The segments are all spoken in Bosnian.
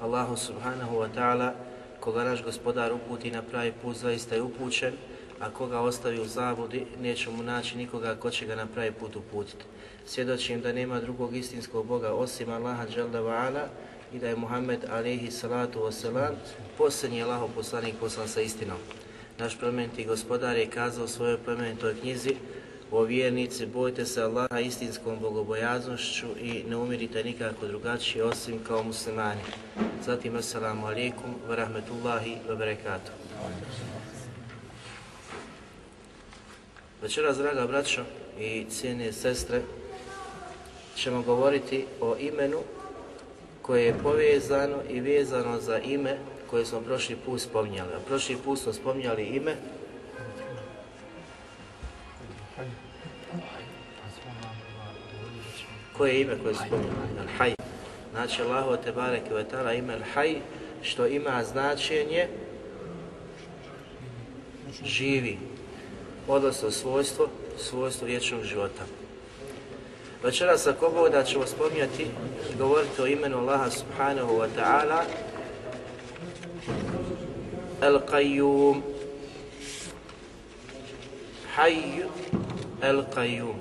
Allahu subhanahu wa ta'ala, koga naš gospodar uputi na pravi put, zaista je upućen, a koga ostavi u zabudi, neće mu naći nikoga ko će ga na pravi put uputiti. Svjedočim da nema drugog istinskog Boga osim Allaha ala i da je Muhammed alihi salatu wasalam posljednji Allaho poslanik poslan sa istinom. Naš plemeniti gospodar je kazao svojoj plemenitoj knjizi o vjernici, bojte se Allaha istinskom bogobojaznošću i ne umirite nikako drugačije osim kao muslimani. Zatim, assalamu alaikum wa rahmetullahi wa barakatuh. Večeras, draga braćo i cijene sestre, ćemo govoriti o imenu koje je povezano i vezano za ime koje smo prošli put spominjali. A prošli put smo spominjali ime Koje je ime koje Al-Haj. Znači Allahu te barek i ime Al-Haj što ima značenje živi, odnosno svojstvo, svojstvo vječnog života. Večeras ako Bog da ćemo spominjati govoriti o imenu Allaha subhanahu wa ta'ala al qayyum Hayy al qayyum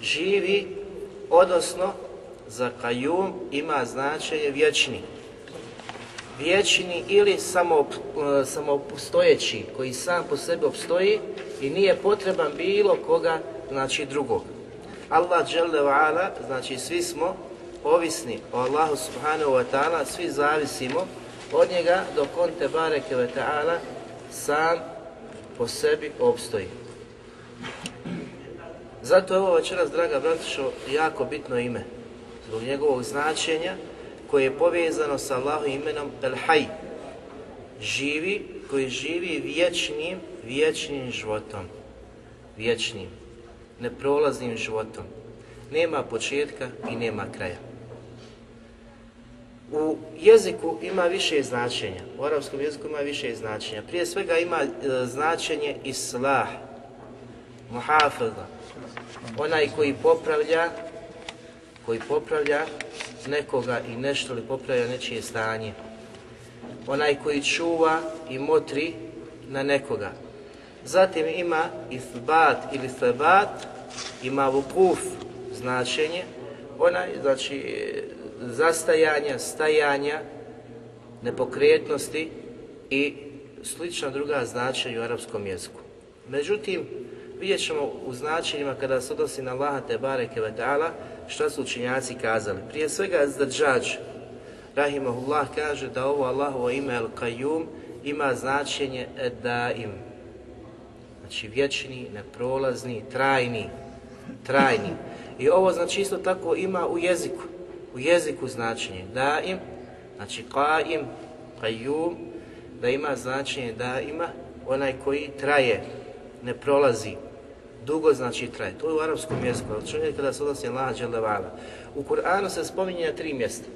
Živi odnosno za kajum ima značenje vječni. Vječni ili samo, e, samopostojeći, koji sam po sebi obstoji i nije potreban bilo koga, znači drugog. Allah dželle znači svi smo ovisni o Allahu subhanahu wa ta'ala, svi zavisimo od njega dok on te bareke ve ta'ala sam po sebi obstoji. Zato je ovo večeras, draga bratišo, jako bitno ime. Zbog njegovog značenja koje je povezano sa Allahom imenom El Hay. Živi, koji živi vječnim, vječnim životom. Vječnim, neprolaznim životom. Nema početka i nema kraja. U jeziku ima više značenja, u arapskom jeziku ima više značenja. Prije svega ima e, značenje islah, muhafaza, onaj koji popravlja, koji popravlja nekoga i nešto li popravlja nečije stanje. Onaj koji čuva i motri na nekoga. Zatim ima isbat ili sabat, ima vukuf značenje, onaj znači zastajanja, stajanja, nepokretnosti i slična druga značenja u arapskom jeziku. Međutim, Vidjet ćemo u značenjima kada se odnosi na Allaha te bareke šta su učinjaci kazali. Prije svega Zdrđađ, rahimahullah, kaže da ovo Allahovo ime El Qayyum ima značenje im Znači vječni, neprolazni, trajni, trajni. I ovo znači isto tako ima u jeziku, u jeziku značenje Daim, znači Qaim, Qayyum, da ima značenje da ima onaj koji traje, ne prolazi. Dugo znači traje. To je u arapskom jeziku, ali čovjek kada se odnosi Allah dželevala. U Kur'anu se spominje na tri mjesta.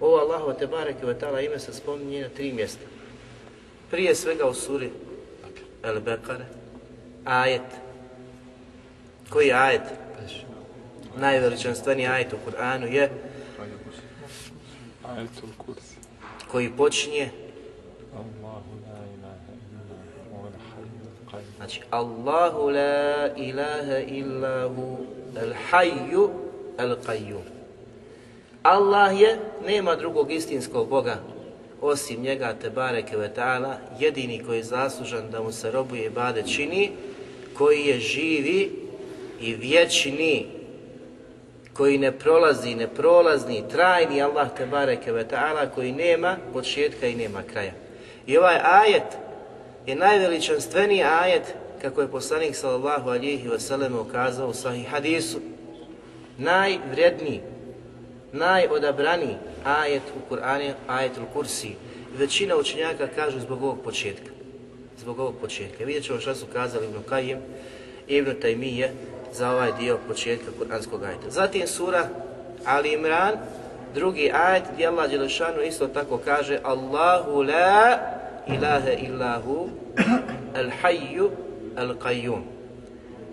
Ovo Allah te bareke ve ime se spominje na tri mjesta. Prije svega u suri El Bekare, ajet. Koji je ajet? Najveličanstveniji ajet u Kur'anu je koji počinje Znači, Allahu la ilaha illahu al hayyu al qayyum. Allah je, nema drugog istinskog Boga, osim njega te bareke vetala, jedini koji je zaslužan da mu se robuje i bade čini, koji je živi i vječni, koji ne prolazi, ne prolazni, trajni Allah te bareke vetala, koji nema početka i nema kraja. I ovaj ajet je najveličanstveniji ajet kako je poslanik sallallahu alihi wasallam ukazao u sahih hadisu. najvredniji, najodabraniji ajet u Kur'anu, ajet u Kursi. Većina učenjaka kažu zbog ovog početka. Zbog ovog početka. Vidjet ćemo šta su kazali Ibn Kajim Ibn za ovaj dio početka Kur'anskog ajeta. Zatim sura Ali Imran, drugi ajet gdje Allah Đelešanu isto tako kaže Allahu la ilahe illahu el hayyu al- qayyum.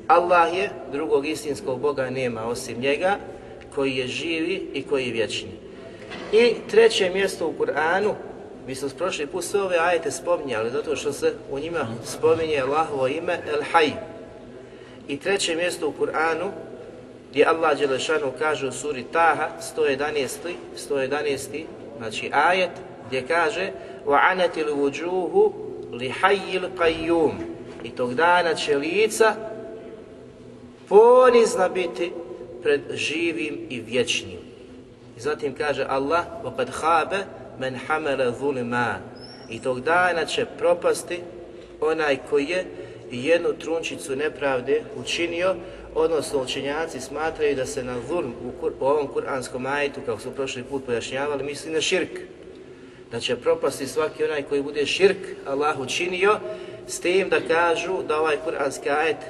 Allah je, drugog istinskog Boga nema osim njega, koji je živi i koji je vječni. I treće mjesto u Kur'anu, mi smo prošli put sve ove ajete spominjali, zato što se u njima spominje Allahovo ime El I treće mjesto u Kur'anu, gdje Allah Đelešanu kaže u suri Taha, 111. 111. znači ajet, gdje kaže وَعَنَتِ الْوُجُوهُ لِحَيِّ الْقَيُّمُ I tog dana će lica ponizna biti pred živim i vječnim. I zatim kaže Allah وَقَدْ خَابَ مَنْ حَمَلَ ظُلِمًا I tog dana će propasti onaj koji je jednu trunčicu nepravde učinio, odnosno učinjaci smatraju da se na zulm u, ovom kuranskom ajetu, kako su prošli put pojašnjavali, misli na širk da će propasti svaki onaj koji bude širk Allahu učinio, s tim da kažu da ovaj kuranski ajet e,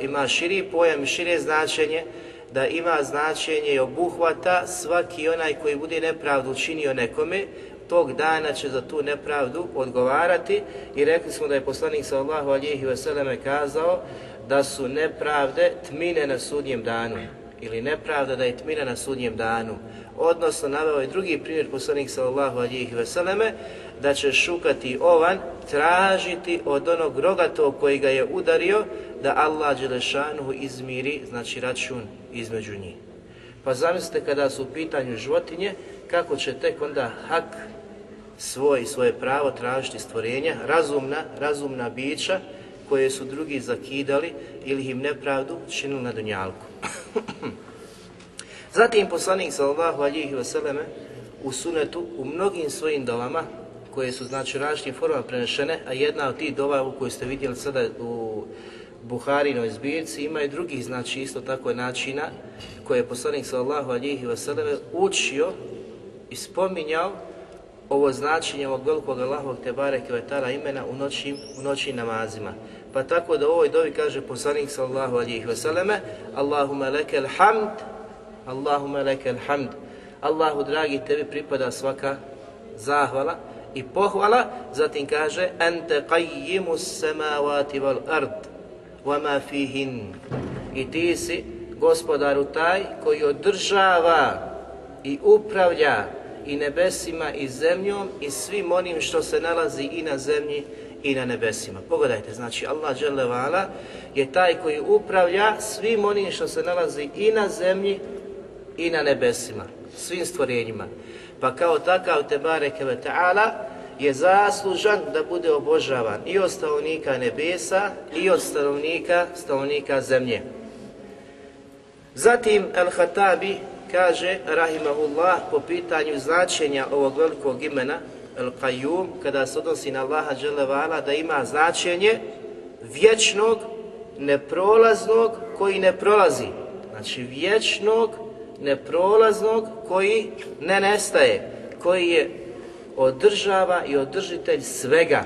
ima širi pojam, šire značenje, da ima značenje i obuhvata svaki onaj koji bude nepravdu učinio nekome, tog dana će za tu nepravdu odgovarati i rekli smo da je poslanik sallallahu alihi veseleme kazao da su nepravde tmine na sudnjem danu ili nepravda da je tmina na sudnjem danu. Odnosno, naveo je drugi primjer poslanik sallallahu ve veseleme, da će šukati ovan, tražiti od onog rogatog koji ga je udario, da Allah Đelešanuhu izmiri, znači račun između njih. Pa zamislite kada su u pitanju životinje, kako će tek onda hak svoj i svoje pravo tražiti stvorenja, razumna, razumna bića koje su drugi zakidali ili im nepravdu činili na dunjalku. Zatim poslanik sallallahu alihi vseleme u sunetu u mnogim svojim dovama koje su znači različitim forma prenešene, a jedna od tih dova koju ste vidjeli sada u Buharinoj zbirci ima i drugih znači isto tako načina koje je poslanik sallallahu alihi vseleme učio i spominjao ovo značenje ovog velikog Allahovog Tebare Kvetala imena u noćnim, u noćnim namazima. Pa tako da u ovoj dovi kaže poslanik sallahu alihi vseleme Allahu lekel hamd, Allahu lekel hamd. Allahu dragi, tebi pripada svaka zahvala i pohvala. Zatim kaže Ente qayyimu samavati val ard, vama fihin. I ti si gospodaru taj koji održava i upravlja i nebesima i zemljom i svim onim što se nalazi i na zemlji i na nebesima. Pogledajte, znači Allah dželevala je taj koji upravlja svim onim što se nalazi i na zemlji i na nebesima, svim stvorenjima. Pa kao takav bareke ve ta'ala je zaslužan da bude obožavan i od stanovnika nebesa i od stanovnika, stanovnika zemlje. Zatim Al-Hatabi kaže, rahimahullah, po pitanju značenja ovog velikog imena, al Qayyum, kada se odnosi na Allaha Đelevala, da ima značenje vječnog, neprolaznog koji ne prolazi. Znači vječnog, neprolaznog koji ne nestaje, koji je održava i održitelj svega.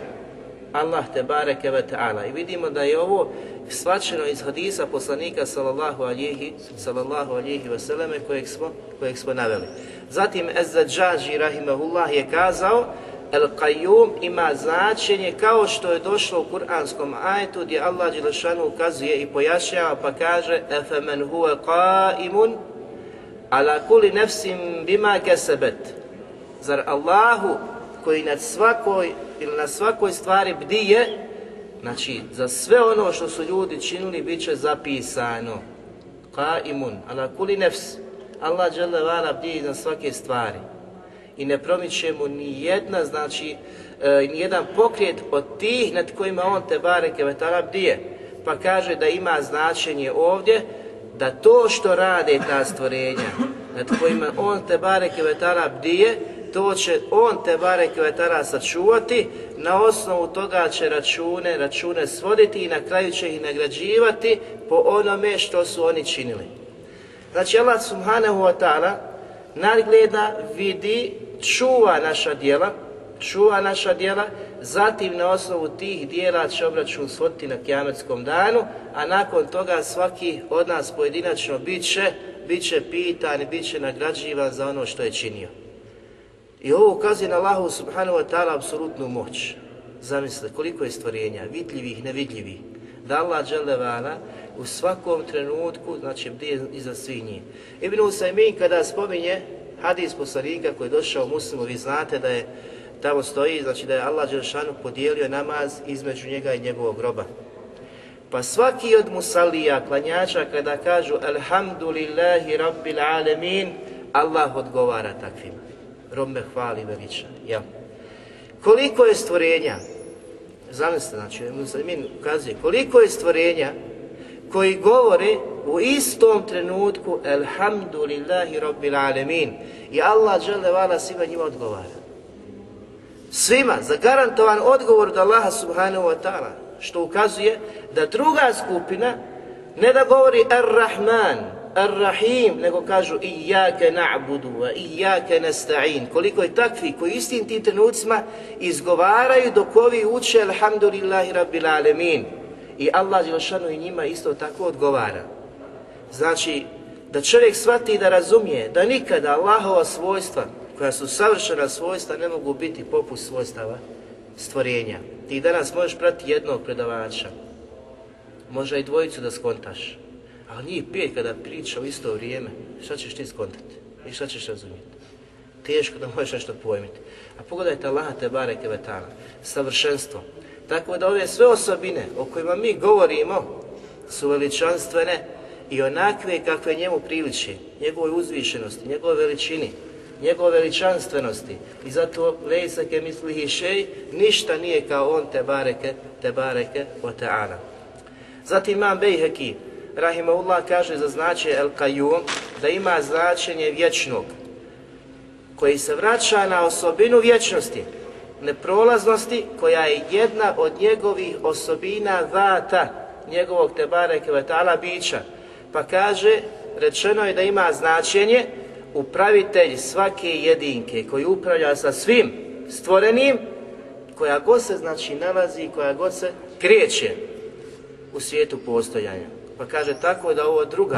Allah te bareke ve ta'ala. I vidimo da je ovo svačeno iz hadisa poslanika sallallahu alihi, sallallahu alihi vseleme kojeg smo, kojeg smo naveli. Zatim Ezzadžađi rahimahullah je kazao El Qayyum ima značenje kao što je došlo u kuranskom ajetu gdje Allah Đelešanu ukazuje i pojašnjava pa kaže Efemen huwa qaimun ala kuli nefsim bima kesebet. Zar Allahu koji nad svakoj ili na svakoj stvari bdije Znači, za sve ono što su ljudi činili bit će zapisano. imun ala kuli nefs. Allah žele vala bdje iznad svake stvari. I ne promiče mu ni jedna, znači, e, ni jedan pokret od tih nad kojima on te bareke vetala Pa kaže da ima značenje ovdje, da to što rade ta stvorenja, nad kojima on te bareke vetala to će on te bare vetara sačuvati, na osnovu toga će račune, račune svoditi i na kraju će ih nagrađivati po onome što su oni činili. Znači Allah subhanahu wa ta'ala nadgleda, vidi, čuva naša djela, čuva naša djela, zatim na osnovu tih djela će obračun svoditi na Kjametskom danu, a nakon toga svaki od nas pojedinačno bit će, bit će pitan i bit će nagrađivan za ono što je činio. I ovo ukazuje na Allahu subhanahu wa ta'ala apsolutnu moć. Zamislite koliko je stvorenja, vidljivih, nevidljivih. Da Allah dželevala u svakom trenutku, znači bdije iza svih njih. Ibn Usaymin kada spominje hadis poslanika koji je došao u muslimu, vi znate da je tamo stoji, znači da je Allah Đelšanu podijelio namaz između njega i njegovog groba. Pa svaki od musalija, klanjača, kada kažu Alhamdulillahi Rabbil Alemin, Allah odgovara takvima rob me hvali veliča, jel? Koliko je stvorenja, zamislite, znači, ukazuje, koliko je stvorenja koji govori u istom trenutku Elhamdulillahi Rabbil Alemin i Allah žele vala svima njima odgovara. Svima, zagarantovan odgovor da Allaha subhanahu wa ta'ala, što ukazuje da druga skupina ne da govori Ar-Rahman, Ar-Rahim, nego kažu Iyake na'budu, i Iyake nasta'in. Koliko je takvi koji istim tim trenucima izgovaraju dok ovi uče Alhamdulillahi Rabbil Alemin. I Allah Đelšanu i njima isto tako odgovara. Znači, da čovjek shvati i da razumije da nikada Allahova svojstva, koja su savršena svojstva, ne mogu biti poput svojstava stvorenja. Ti danas možeš prati jednog predavača, možda i dvojicu da skontaš, ali njih pet kada priča u isto vrijeme, šta ćeš ti skontati i šta ćeš razumjeti? Teško da možeš nešto pojmiti. A pogledajte Allaha te bareke vetana, savršenstvo. Tako da ove sve osobine o kojima mi govorimo su veličanstvene i onakve kakve njemu priliči, njegovoj uzvišenosti, njegovoj veličini, njegove veličanstvenosti. I zato ke misli Hišej ništa nije kao on te bareke, te bareke o ta'ala. Zatim imam Bejheki, Rahimahullah kaže za značenje El Qayyum da ima značenje vječnog, koji se vraća na osobinu vječnosti, neprolaznosti koja je jedna od njegovih osobina vata, njegovog tebare kvetala bića. Pa kaže, rečeno je da ima značenje upravitelj svake jedinke koji upravlja sa svim stvorenim, koja god se znači nalazi, koja god se kreće u svijetu postojanja. Pa kaže tako da ovo druga,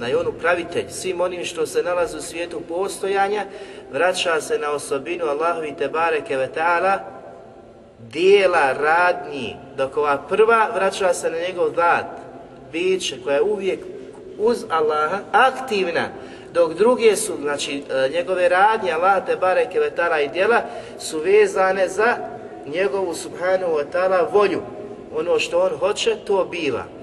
na je on upravitelj svim onim što se nalazi u svijetu postojanja, vraća se na osobinu i Tebare Kevetala, dijela radnji, dok ova prva vraća se na njegov dat, biće koja je uvijek uz Allaha aktivna, dok druge su, znači e, njegove radnje, Allah te bareke vetara i djela, su vezane za njegovu subhanahu wa ta'ala volju. Ono što on hoće, to biva.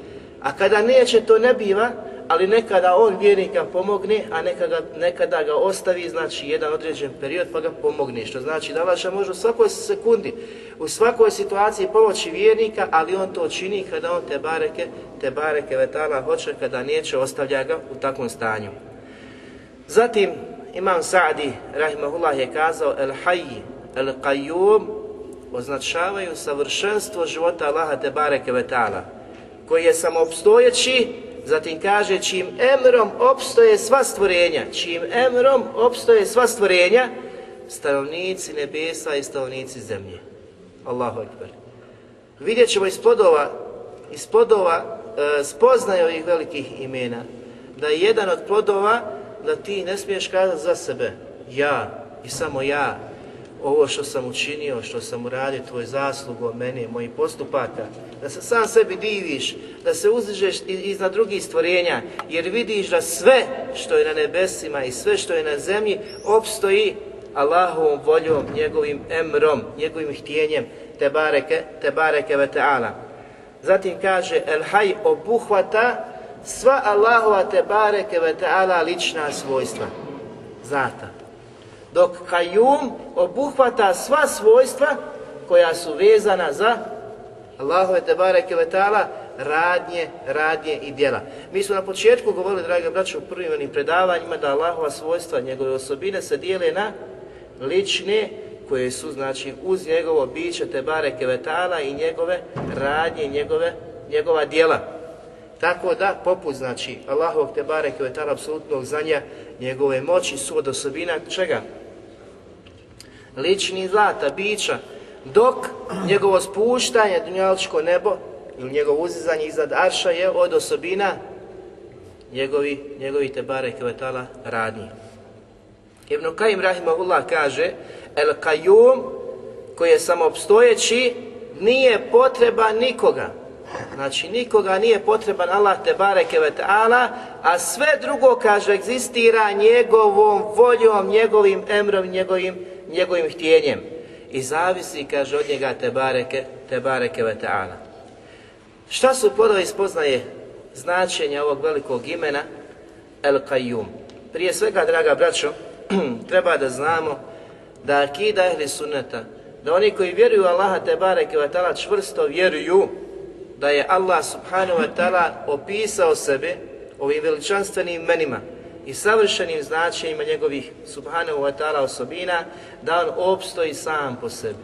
A kada neće, to ne biva, ali nekada on vjernika pomogne, a nekada, nekada ga ostavi, znači jedan određen period pa ga pomogne. Što znači da vaša može u svakoj sekundi, u svakoj situaciji pomoći vjernika, ali on to čini kada on te bareke, te bareke vetala hoće, kada neće, ostavlja ga u takvom stanju. Zatim, Imam Sa'di, rahimahullah, je kazao El Hayy, El Qayyum, označavaju savršenstvo života Allaha te bareke vetala koji je samoopstojeći, zatim kaže čim emrom opstoje sva stvorenja, čim emrom opstoje sva stvorenja, stanovnici nebesa i stanovnici zemlje. Allahu akbar. Vidjet ćemo iz plodova, iz plodova e, ovih velikih imena, da je jedan od plodova da ti ne smiješ kazati za sebe, ja i samo ja, ovo što sam učinio, što sam uradio, tvoj zaslugo meni, mojih postupaka, da se sam sebi diviš, da se uzdižeš iznad drugih stvorenja, jer vidiš da sve što je na nebesima i sve što je na zemlji opstoji Allahovom voljom, njegovim emrom, njegovim htjenjem, te bareke, te bareke ve ta'ala. Zatim kaže, el haj obuhvata sva Allahova te bareke ve lična svojstva. Zata, dok kajum obuhvata sva svojstva koja su vezana za Allahove tebare kevetala radnje, radnje i djela. Mi smo na početku govorili, dragi braćo, u prvim onim predavanjima da Allahova svojstva, njegove osobine se dijele na lične koje su znači uz njegovo biće tebare kevetala i njegove radnje i njegove, njegova djela. Tako da, poput znači Allahovog tebare kevetala apsolutnog znanja, njegove moći su od osobina čega? lični zlata, bića, dok njegovo spuštanje dunjaličko nebo ili njegovo uzizanje iznad arša je od osobina njegovi, njegovi tebare kvetala radnji. Ibn Kajim Rahimahullah kaže El Kajum koji je samopstojeći nije potreba nikoga Znači nikoga nije potreban Allah te bareke ve ta'ala, a sve drugo kaže egzistira njegovom voljom, njegovim emrom, njegovim, njegovim htjenjem. I zavisi kaže od njega te bareke, te bareke ve ta'ala. Šta su podovi spoznaje značenja ovog velikog imena El Qayyum? Prije svega, draga braćo, treba da znamo da akida ehli sunneta, da oni koji vjeruju Allaha te bareke ve ta'ala čvrsto vjeruju da je Allah subhanahu wa ta'ala opisao sebe ovim veličanstvenim imenima i savršenim značajima njegovih subhanahu wa ta'ala osobina, da on opstoji sam po sebi.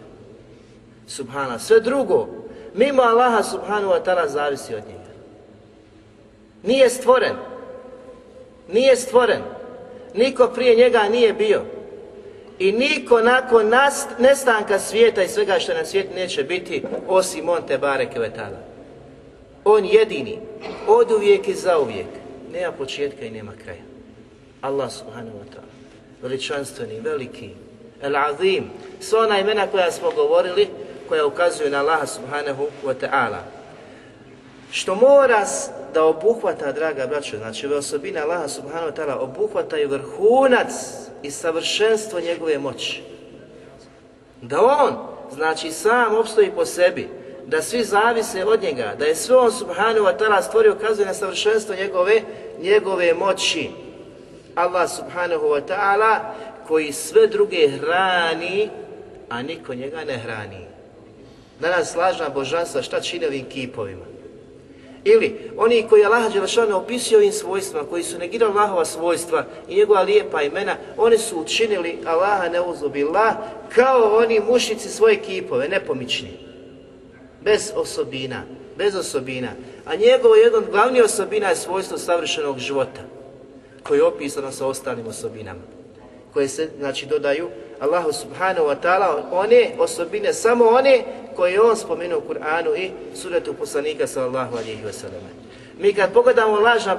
Subhana. Sve drugo, mimo Allaha subhanahu wa ta'ala zavisi od njega. Nije stvoren. Nije stvoren. Niko prije njega nije bio. I niko nakon nas, nestanka svijeta i svega što na svijetu neće biti, osim on te bareke vetala. On jedini, od uvijek i za uvijek. Nema početka i nema kraja. Allah subhanahu wa ta'ala, veličanstveni, veliki, el azim, sva ona imena koja smo govorili, koja ukazuju na Allaha subhanahu wa ta'ala. Što mora da obuhvata, draga braćo, znači ove osobine Allaha subhanahu wa ta'ala obuhvata i vrhunac i savršenstvo njegove moći. Da on, znači sam opstoji po sebi, da svi zavise od njega, da je sve on subhanahu wa ta'ala stvorio kazuje na savršenstvo njegove, njegove moći. Allah subhanahu wa ta'ala koji sve druge hrani, a niko njega ne hrani. Danas lažna božanstva šta čine ovim kipovima. Ili oni koji Allah Đelešanu opisuje ovim svojstvima, koji su negirali Allahova svojstva i njegova lijepa imena, oni su učinili Allaha neuzubila kao oni mušici svoje kipove, nepomični bez osobina, bez osobina. A njegovo jedan od glavnih osobina je svojstvo savršenog života, koje je opisano sa ostalim osobinama, koje se, znači, dodaju Allahu subhanahu wa ta'ala, one osobine, samo one koje je on spomenuo u Kur'anu i suretu poslanika sallallahu alihi wasallam. Mi kad pogledamo lažna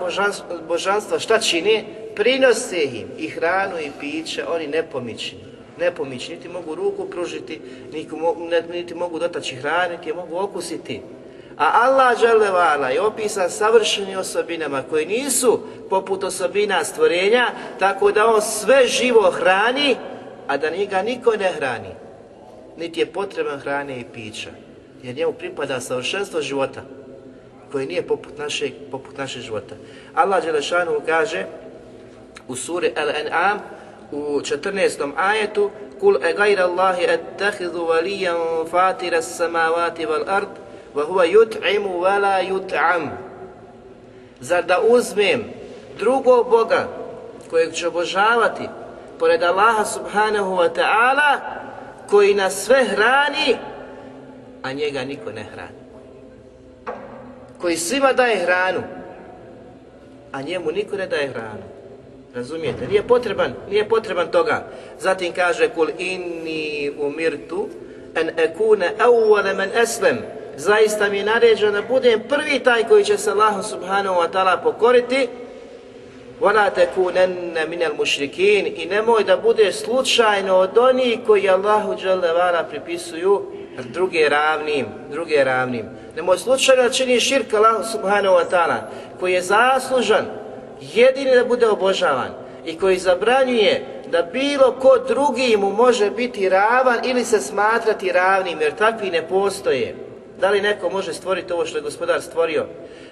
božanstva, šta čini, prinose im i hranu i piće, oni nepomični pomići, niti mogu ruku pružiti, niti mogu dotaći hrane, niti je mogu okusiti. A Allah je opisan savršenim osobinama koje nisu poput osobina stvorenja, tako da on sve živo hrani, a da njega niko ne hrani. Niti je potreban hrane i pića, jer njemu pripada savršenstvo života koje nije poput našeg, poput našeg života. Allah Đelešanu kaže u suri Al-An'am u 14. ajetu Kul e gajra Allahi ettahidu valijan fatira samavati val ard wa huwa yut'imu wa yut'am Zar da uzmem drugog Boga kojeg ću obožavati pored Allaha subhanahu wa ta'ala koji nas sve hrani a njega niko ne hrani koji svima daje hranu a njemu niko ne daje hranu Razumijete? Nije potreban, nije potreban toga. Zatim kaže kul inni umirtu en ekune eslem. Zaista mi je naređeno da budem prvi taj koji će se Allahu subhanahu wa ta'ala pokoriti. Wala takunanna mušrikin i nemoj da bude slučajno od onih koji Allahu dželle pripisuju druge ravnim, druge ravnim. Nemoj slučajno da čini širka Allahu subhanahu wa ta'ala koji je zaslužan jedini da bude obožavan i koji zabranjuje da bilo ko drugi mu može biti ravan ili se smatrati ravnim jer takvi ne postoje. Da li neko može stvoriti ovo što je gospodar stvorio?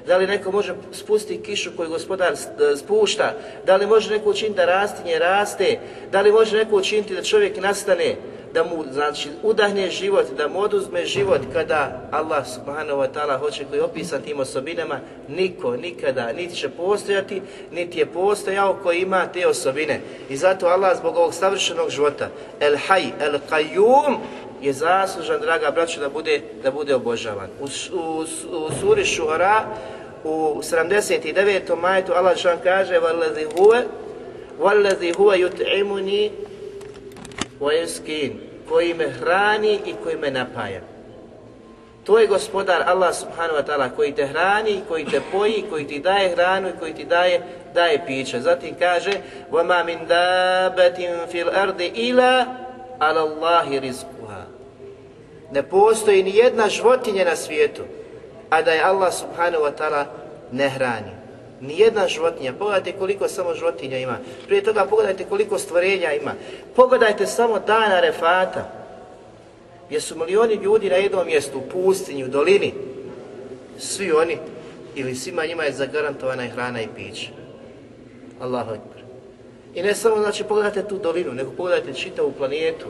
Da li neko može spustiti kišu koju gospodar e, spušta? Da li može neko učiniti da rastinje raste? Da li može neko učiniti da čovjek nastane? Da mu znači, udahne život, da mu oduzme život kada Allah subhanahu wa ta'ala hoće koji je opisan tim osobinama, niko nikada niti će postojati, niti je postojao koji ima te osobine. I zato Allah zbog ovog savršenog života, el haj, el qayyum, je zaslužan, draga braćo, da bude, da bude obožavan. U, u, u suri Šuhara, u 79. majtu Allah vam kaže وَلَّذِي هُوَ وَلَّذِي هُوَ يُتْعِمُنِي وَيُسْكِينَ koji me hrani i koji me napaja. To je gospodar Allah subhanahu wa ta'ala koji te hrani, koji te poji, koji ti daje hranu i koji ti daje, daje piće. Zatim kaže وَمَا مِنْ دَابَةٍ فِي ila إِلَا عَلَى ne postoji ni jedna životinja na svijetu, a da je Allah subhanahu wa ta'ala ne hrani. Ni jedna životinja. Pogledajte koliko samo životinja ima. Prije toga pogledajte koliko stvorenja ima. Pogledajte samo dana refata. Gdje su milioni ljudi na jednom mjestu, u pustinji, u dolini. Svi oni, ili svima njima je zagarantovana i hrana i piće. Allahu I ne samo znači pogledajte tu dolinu, nego pogledajte čitavu planetu,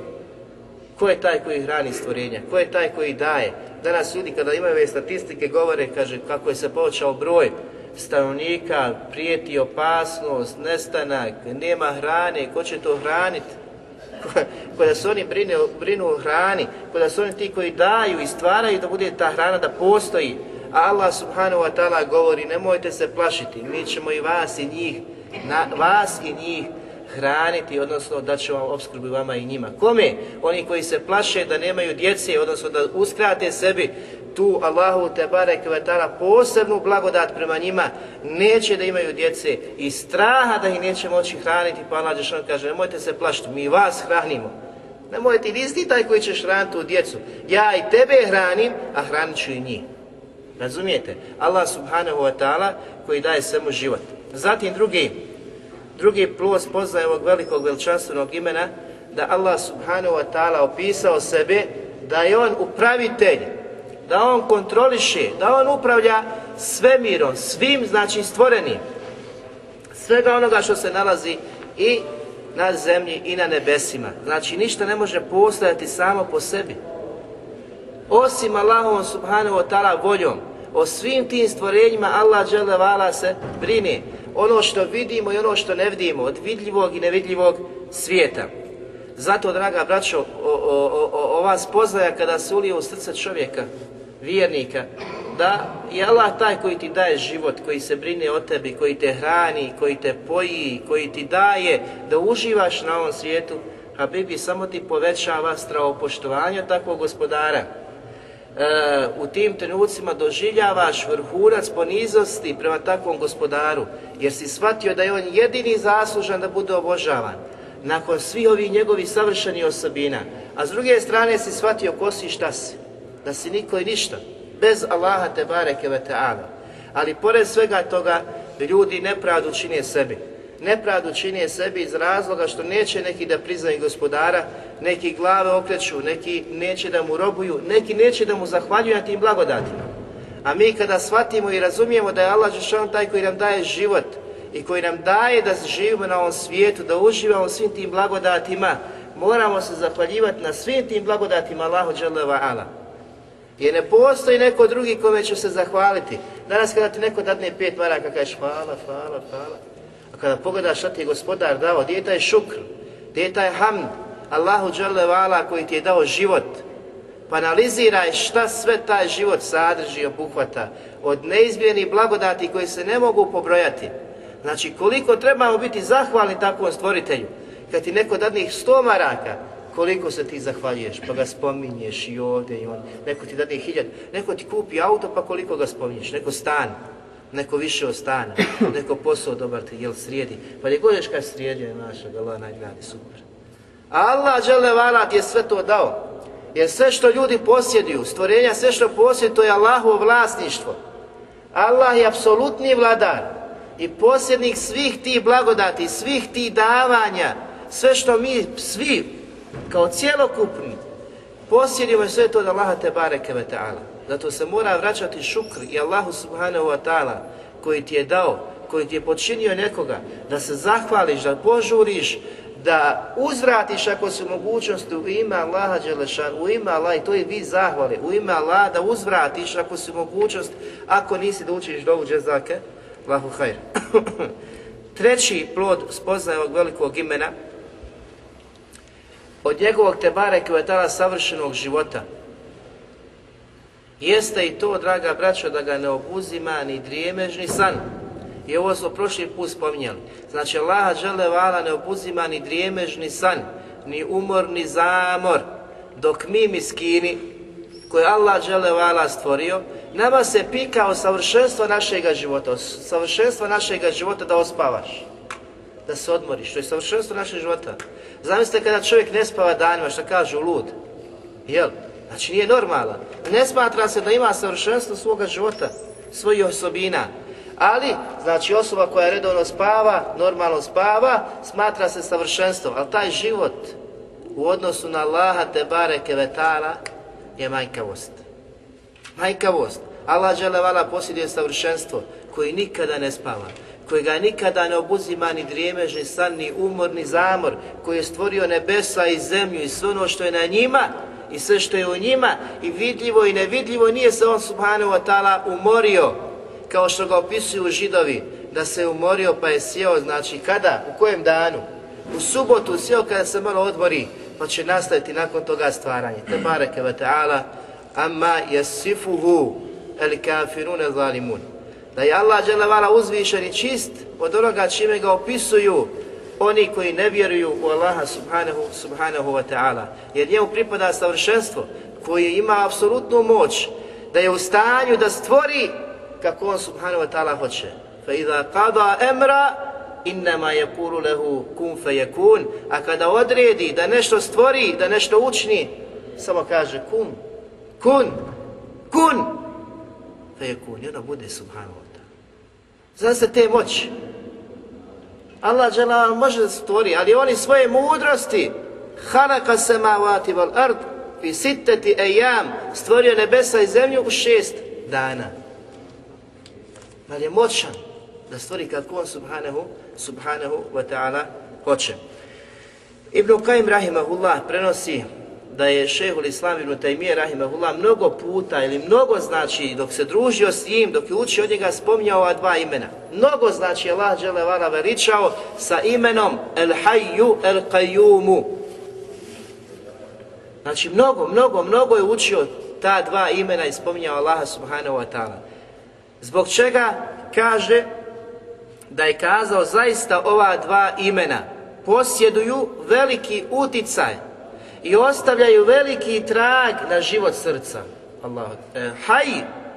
Ko je taj koji hrani stvorenja? Ko je taj koji daje? Danas ljudi kada imaju ove statistike govore, kaže kako je se povećao broj stanovnika, prijeti opasnost, nestanak, nema hrane, ko će to hraniti? Kada se oni brinu, brinu o hrani, da su oni ti koji daju i stvaraju da bude ta hrana da postoji, a Allah subhanahu wa ta'ala govori nemojte se plašiti, mi ćemo i vas i njih, vas i njih hraniti, odnosno da će vam obskrbi vama i njima. Kome? Oni koji se plaše da nemaju djece, odnosno da uskrate sebi tu Allahu te barek posebnu blagodat prema njima, neće da imaju djece i straha da ih neće moći hraniti, pa Allah Žešan kaže, nemojte se plašiti, mi vas hranimo. Nemojte, ti ti taj koji ćeš hraniti u djecu. Ja i tebe hranim, a hranit ću i njih. Razumijete? Allah subhanahu wa ta'ala koji daje svemu život. Zatim drugi, Drugi plus poznaje ovog velikog veličanstvenog imena da Allah subhanahu wa ta'ala opisao sebe da je on upravitelj, da on kontroliše, da on upravlja svemirom, svim znači stvorenim, svega onoga što se nalazi i na zemlji i na nebesima. Znači ništa ne može postojati samo po sebi. Osim Allahom subhanahu wa ta'ala voljom, o svim tim stvorenjima Allah vala se brine ono što vidimo i ono što ne vidimo, od vidljivog i nevidljivog svijeta. Zato, draga braćo, o, ova spoznaja kada se ulije u srce čovjeka, vjernika, da je Allah taj koji ti daje život, koji se brine o tebi, koji te hrani, koji te poji, koji ti daje da uživaš na ovom svijetu, a Bibi samo ti povećava strahopoštovanje takvog gospodara. E, u tim trenucima doživljavaš vrhunac ponizosti prema takvom gospodaru, jer si shvatio da je on jedini zaslužan da bude obožavan nakon svi ovi njegovih savršenih osobina. A s druge strane si shvatio ko si šta si. Da si niko i ništa. Bez Allaha te bareke ve Ali pored svega toga ljudi nepravdu čine sebi nepravdu čini sebi iz razloga što neće neki da priznaju gospodara, neki glave okreću, neki neće da mu robuju, neki neće da mu zahvaljuju na tim blagodatima. A mi kada shvatimo i razumijemo da je Allah Žešan taj koji nam daje život i koji nam daje da živimo na ovom svijetu, da uživamo svim tim blagodatima, moramo se zahvaljivati na svim tim blagodatima Allahu Đaleva Ala. Jer ne postoji neko drugi kome će se zahvaliti. Danas kada ti neko dadne pet maraka, kažeš hvala, hvala, hvala kada pogledaš šta ti je gospodar dao, djeta je šukr, djeta je hamd, Allahu dželevala koji ti je dao život, pa analiziraj šta sve taj život sadrži i obuhvata od neizmjernih blagodati koji se ne mogu pobrojati. Znači koliko trebamo biti zahvalni takvom stvoritelju. Kad ti neko dadnih sto maraka, koliko se ti zahvaljuješ, pa ga spominješ i ovdje i on. Neko ti dadnih hiljad, neko ti kupi auto, pa koliko ga spominješ, neko stan neko više ostane, neko posao dobar ti, jel srijedi. Pa gdje kaj kad je naša Allah najgradi, super. Allah žele ti je sve to dao. Jer sve što ljudi posjeduju, stvorenja, sve što posjeduju, to je Allahovo vlasništvo. Allah je apsolutni vladar i posjednik svih tih blagodati, svih tih davanja, sve što mi svi, kao cjelokupni, posjedimo je sve to da Allaha te bareke ve ta'ala. Zato se mora vraćati šukr i Allahu subhanahu wa ta'ala koji ti je dao, koji ti je počinio nekoga, da se zahvališ, da požuriš, da uzvratiš ako si mogućnosti u ime Allaha Đelešan, u ime Allaha i to je vi zahvali, u ime Allaha da uzvratiš ako si mogućnost, ako nisi da učiniš dovu džezake, lahu hajr. Treći plod spoznaje ovog velikog imena, od njegovog tebare kvetala savršenog života, Jeste i to, draga braćo, da ga ne obuzima ni drijemežni san. I ovo smo prošli put spominjali. Znači, Allah žele vala ne obuzima ni drijemežni san, ni umor, ni zamor. Dok mi miskini, koje Allah žele vala stvorio, nama se pika o savršenstvo našega života, o savršenstvo našega života da ospavaš da se odmoriš, to je savršenstvo našeg života. Zamislite kada čovjek ne spava danima, što kažu, lud. Jel? Znači nije normalan. Ne smatra se da ima savršenstvo svoga života, svojih osobina. Ali, znači osoba koja redovno spava, normalno spava, smatra se savršenstvom. Ali taj život u odnosu na Allaha te bareke je majkavost. Majkavost. Allah dželevala posjeduje savršenstvo koji nikada ne spava, koji ga nikada ne obuzima ni drijemež, ni san, ni umor, ni zamor, koji je stvorio nebesa i zemlju i sve ono što je na njima, i sve što je u njima i vidljivo i nevidljivo nije se on subhanahu wa ta'ala umorio kao što ga opisuju židovi da se umorio pa je sjeo znači kada, u kojem danu u subotu sjeo kada se malo odmori pa će nastaviti nakon toga stvaranje te bareke ta'ala amma yasifuhu el zalimun da je Allah dželle uzvišen i čist od onoga čime ga opisuju oni koji ne vjeruju u Allaha subhanahu, subhanahu wa ta'ala. Jer njemu pripada savršenstvo koje ima apsolutnu moć da je u stanju da stvori kako on subhanahu wa ta'ala hoće. Fa idha qada emra innama yakulu kun a kada odredi da nešto stvori, da nešto učni, samo kaže kun, kun, kun, fayakun, i ono bude subhanahu wa ta'ala. Zna se te moći, Allah dželal može da stvori, ali oni svoje mudrosti halaka se mavati val ard fi sitteti ejam stvorio nebesa i zemlju u šest dana. Ali je moćan da stvori kako on subhanahu, subhanahu wa ta'ala hoće. Ibn Qaim rahimahullah prenosi da je šehul Islam ibn Taymiye rahimahullah mnogo puta ili mnogo znači dok se družio s njim, dok je učio od njega spominjao ova dva imena. Mnogo znači Allah vala veličao sa imenom El Hayyu El Qayyumu. Znači mnogo, mnogo, mnogo je učio ta dva imena i spominjao Allaha subhanahu wa ta'ala. Zbog čega kaže da je kazao zaista ova dva imena posjeduju veliki uticaj i ostavljaju veliki trag na život srca. Allah, eh. haj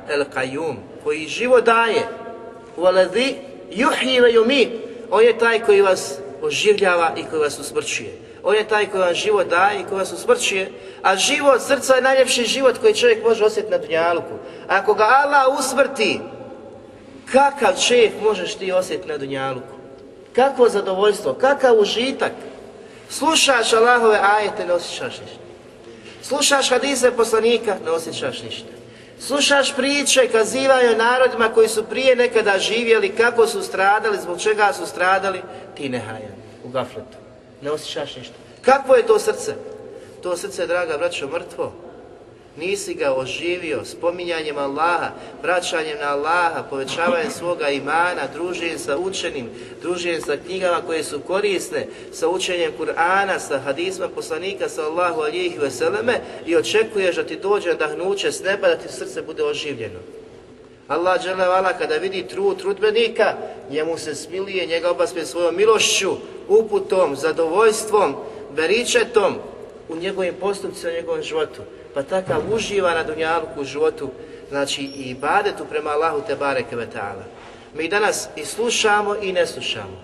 el kajum, koji život daje. Uvaladi juhjive mi. On je taj koji vas oživljava i koji vas usmrćuje. On je taj koji vam život daje i koji vas usmrćuje. A život srca je najljepši život koji čovjek može osjetiti na dunjaluku. Ako ga Allah usmrti, kakav čovjek možeš ti osjetiti na dunjaluku? Kakvo zadovoljstvo, kakav užitak, Slušaš Allahove ajete, ne osjećaš ništa. Slušaš hadise poslanika, ne osjećaš ništa. Slušaš priče, kazivaju narodima koji su prije nekada živjeli, kako su stradali, zbog čega su stradali, ti ne hajan, u gafletu. Ne osjećaš ništa. Kakvo je to srce? To srce, draga braćo, mrtvo. Nisi ga oživio spominjanjem Allaha, vraćanjem na Allaha, povećavanjem svoga imana, druženjem sa učenim, druženjem sa knjigama koje su korisne, sa učenjem Kur'ana, sa hadisma poslanika, sa Allahu alijih veseleme i očekuješ da ti dođe dahnuće s neba, da ti srce bude oživljeno. Allah vala kada vidi trud trudbenika, njemu se smilije, njega obaspe svojom milošću, uputom, zadovoljstvom, beričetom u njegovim postupcima, u njegovom životu pa takav uživa na dunjalku u životu, znači i badetu prema Allahu te bareke vetala. Mi danas i slušamo i ne slušamo.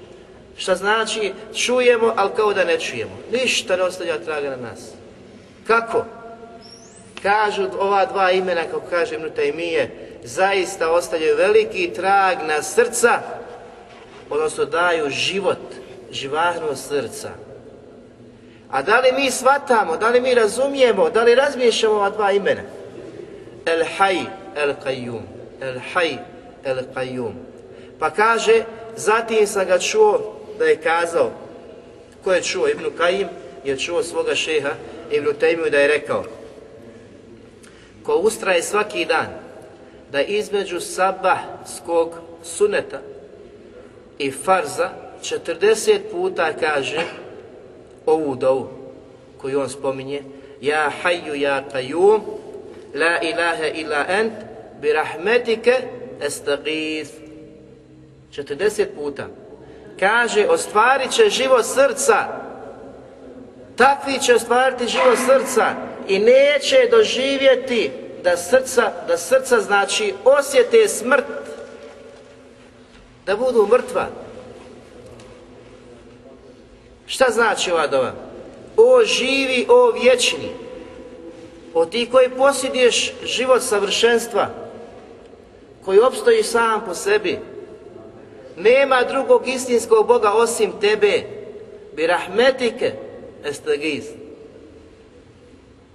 Šta znači čujemo, ali kao da ne čujemo. Ništa ne ostavlja traga na nas. Kako? Kažu ova dva imena, kako kaže i mije, zaista ostavljaju veliki trag na srca, odnosno daju život, živahnost srca a da li mi shvatamo, da li mi razumijemo, da li razmiješamo ova dva imena? El Hay, El Qayyum. El Hay, El Qayyum. Pa kaže, zatim sam ga čuo da je kazao, ko je čuo Ibnu Kajim, je čuo svoga šeha Ibnu Tejmiju da je rekao, ko ustraje svaki dan, da između sabahskog suneta i farza 40 puta kaže ovu dovu koju on spominje Ja haju ja La ilaha illa ent Bi 40 puta Kaže ostvarit će život srca Takvi će ostvariti život srca i neće doživjeti da srca, da srca znači osjete smrt, da budu mrtva, Šta znači ova dova? O živi, o vječni. O ti koji posjeduješ život savršenstva, koji opstoji sam po sebi. Nema drugog istinskog Boga osim tebe. Bi rahmetike estagiz.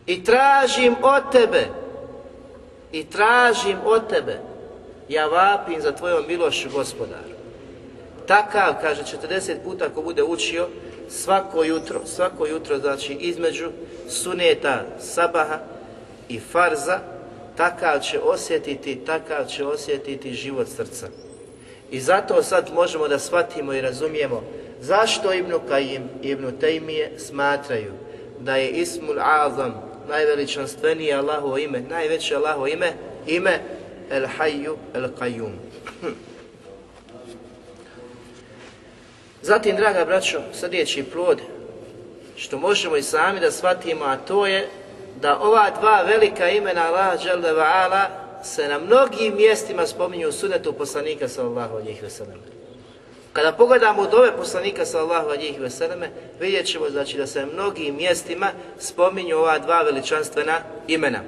I tražim od tebe. I tražim od tebe. Ja vapim za tvojom milošću gospodaru. Takav, kaže 40 puta ko bude učio, svako jutro, svako jutro znači između suneta sabaha i farza, takav će osjetiti, takav će osjetiti život srca. I zato sad možemo da shvatimo i razumijemo zašto Ibnu Kajim i Tejmije smatraju da je Ismul Azam, najveličanstvenije Allahovo ime, najveće Allahovo ime, ime El Hayyu El Qayyum. Hm. Zatim, draga braćo, sljedeći plod, što možemo i sami da shvatimo, a to je da ova dva velika imena Allah dželle se na mnogim mjestima spominju u sunetu poslanika sallallahu alejhi ve sellem. Kada pogledamo ove poslanika sallallahu alejhi ve selleme, vidjet ćemo znači da se na mnogim mjestima spominju ova dva veličanstvena imena.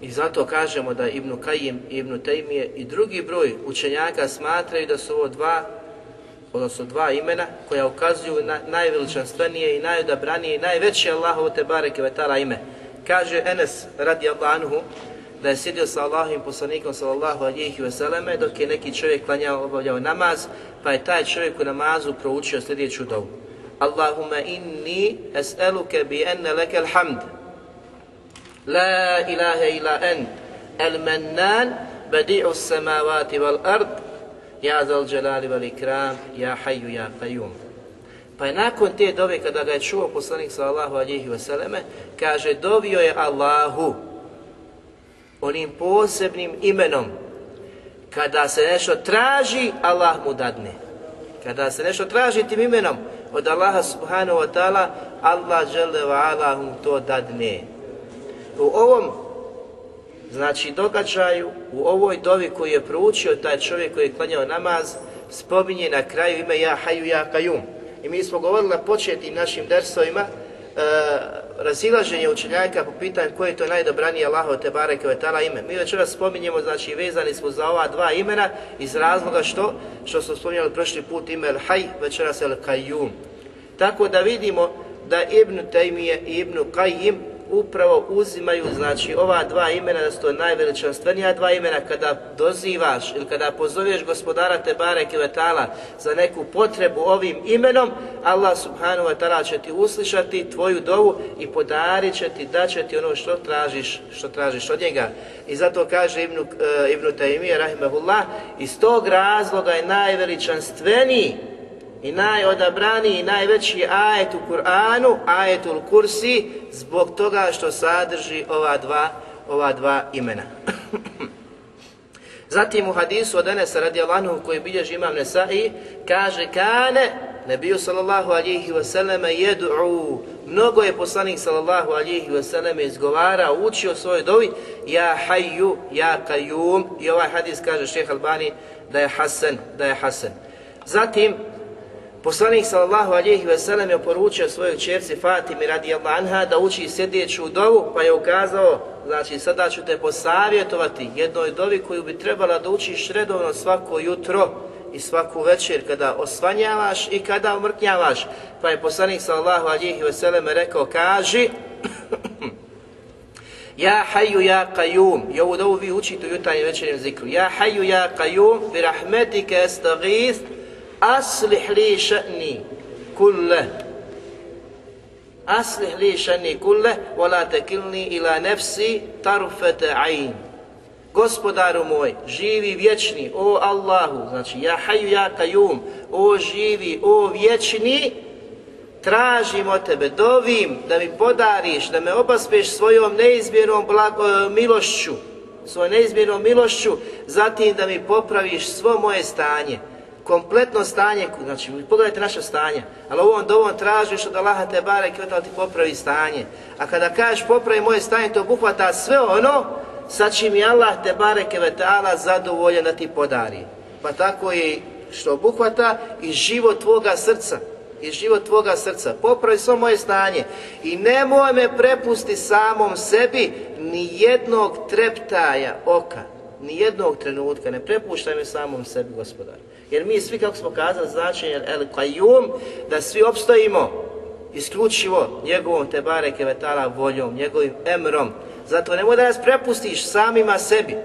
I zato kažemo da Ibn Kajim i Ibnu Tejmije i drugi broj učenjaka smatraju da su ovo dva, odnosno dva imena koja ukazuju na najveličanstvenije i najodabranije i najveće Allahovo te bareke vetara ime. Kaže Enes radi Anhu da je sjedio sa Allahovim poslanikom sallallahu alihi veseleme dok je neki čovjek klanjao obavljao namaz pa je taj čovjek u namazu proučio sljedeću dovu. Allahumma inni es'eluke bi enne alhamd La ilahe ila en, el mennan, badi'u samavati wal ard, ja zal dželali wal ikram, ja haju, ja qayyum. Pa je nakon te dove, kada ga je čuo poslanik sallallahu alihi vseleme, kaže, dovio je Allahu, onim posebnim imenom, kada se nešto traži, Allah mu dadne. Kada se nešto traži tim imenom od Allaha subhanahu wa ta'ala, Allah žele wa mu to dadne u ovom znači događaju, u ovoj dovi koju je proučio taj čovjek koji je klanjao namaz, spominje na kraju ime Ja Haju Ja Kajum. I mi smo govorili na početnim našim dersovima e, razilaženje učenjaka po pitanju koje je to najdobranije Allaho te bareke tala ime. Mi večeras spominjemo, znači vezani smo za ova dva imena iz razloga što, što smo spominjali prošli put ime El Haj, večeras El Kajum. Tako da vidimo da Ibn Taymije i Ibn Kajim upravo uzimaju znači ova dva imena da su to najveličanstvenija dva imena kada dozivaš ili kada pozoveš gospodara te Tebare letala za neku potrebu ovim imenom Allah subhanahu wa ta'ala će ti uslišati tvoju dovu i podarit će ti, da će ti ono što tražiš, što tražiš od njega. I zato kaže Ibnu, eh, Ibnu Taymije rahimahullah, iz tog razloga je najveličanstveniji i najodabraniji i najveći ajet u Kur'anu, u kursi, zbog toga što sadrži ova dva, ova dva imena. Zatim u hadisu od Enesa u koji bilježi imam Nesa'i, kaže kane, nebiju sallallahu alihi wasallam jedu'u, mnogo je poslanik sallallahu alihi wasallam izgovara, učio svojoj dovi, ja hajju, ja kajum, i ovaj hadis kaže šehalbani Albani da je Hasan, da je Hasan. Zatim, Poslanik sallallahu alejhi ve sellem je poručio svojoj ćerci Fatimi radi anha da uči sljedeću dovu, pa je ukazao, znači sada ću te posavjetovati jednoj dovi koju bi trebala da učiš redovno svako jutro i svaku večer kada osvanjavaš i kada omrknjavaš. Pa je poslanik sallallahu alejhi ve sellem rekao: "Kaži Ja haju ja kajum. I ovu dovu vi učite u jutarnjem večernjem zikru. Ja haju ja kajum, bi rahmetike Aslih li še'ni kulle. Aslih li še'ni kulle, vola kilni ila nefsi tarfete ayn Gospodaru moj, živi vječni, o Allahu, znači ja haju ja kajum, o živi, o vječni, tražimo tebe, dovim da mi podariš, da me obaspeš svojom neizmjernom blago, e, milošću, svojom neizmjernom milošću, zatim da mi popraviš svo moje stanje kompletno stanje, znači pogledajte naše stanje, ali ovom dovom tražiš od Allaha te bare da ti popravi stanje. A kada kažeš popravi moje stanje, to obuhvata sve ono sa čim je Allah te bare vetala zadovoljan da ti podari. Pa tako je što obuhvata i život tvoga srca. I život tvoga srca. Popravi svo moje stanje. I nemoj me prepusti samom sebi ni jednog treptaja oka. Ni jednog trenutka. Ne prepuštaj me samom sebi, gospodaru. Jer mi svi, kako smo kazali, znači el kajum, da svi opstojimo isključivo njegovom te bareke voljom, njegovim emrom. Zato nemoj da nas prepustiš samima sebi.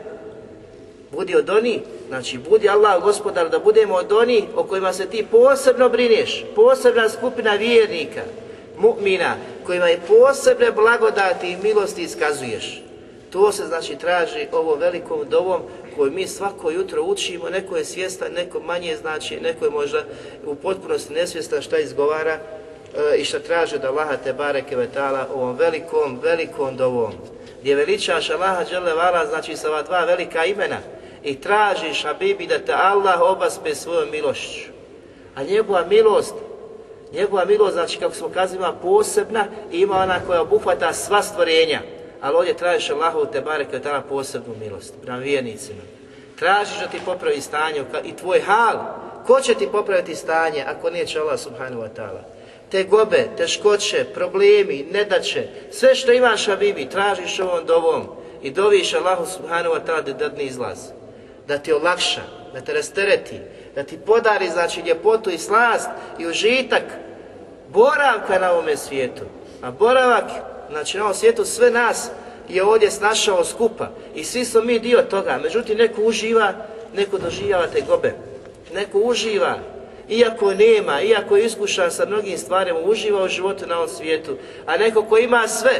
Budi od onih, znači budi Allah gospodar da budemo od onih o kojima se ti posebno brineš, posebna skupina vjernika, mu'mina, kojima je posebne blagodati i milosti iskazuješ. To se znači traži ovo velikom dovom koju mi svako jutro učimo, neko je svjestan, neko manje znači, neko je možda u potpunosti nesvjestan šta izgovara e, i šta traži da Allaha te bareke vetala ovom velikom, velikom dovom. Gdje veličaš Allaha dželevala znači sa ova dva velika imena i tražiš abibi da te Allah obaspe svojom milošću. A njegova milost Njegova milost, znači kako smo kazali, posebna i ima ona koja obuhvata sva stvorenja ali ovdje tražiš Allahu te je tada posebnu milost prema vjernicima. Tražiš da ti popravi stanje i tvoj hal. Ko će ti popraviti stanje ako neće Allah subhanahu wa ta'ala? Te gobe, teškoće, problemi, nedaće, sve što imaš bibi, tražiš ovom dovom i doviš Allahu subhanahu wa ta'ala da ne izlaz. Da ti olakša, da te rastereti, da ti podari znači ljepotu i slast i užitak boravka na ovome svijetu. A boravak Znači na ovom svijetu sve nas je ovdje snašao skupa i svi smo mi dio toga. Međutim, neko uživa, neko doživljava te gobe. Neko uživa, iako nema, iako je iskušan sa mnogim stvarima, uživa u životu na ovom svijetu. A neko ko ima sve,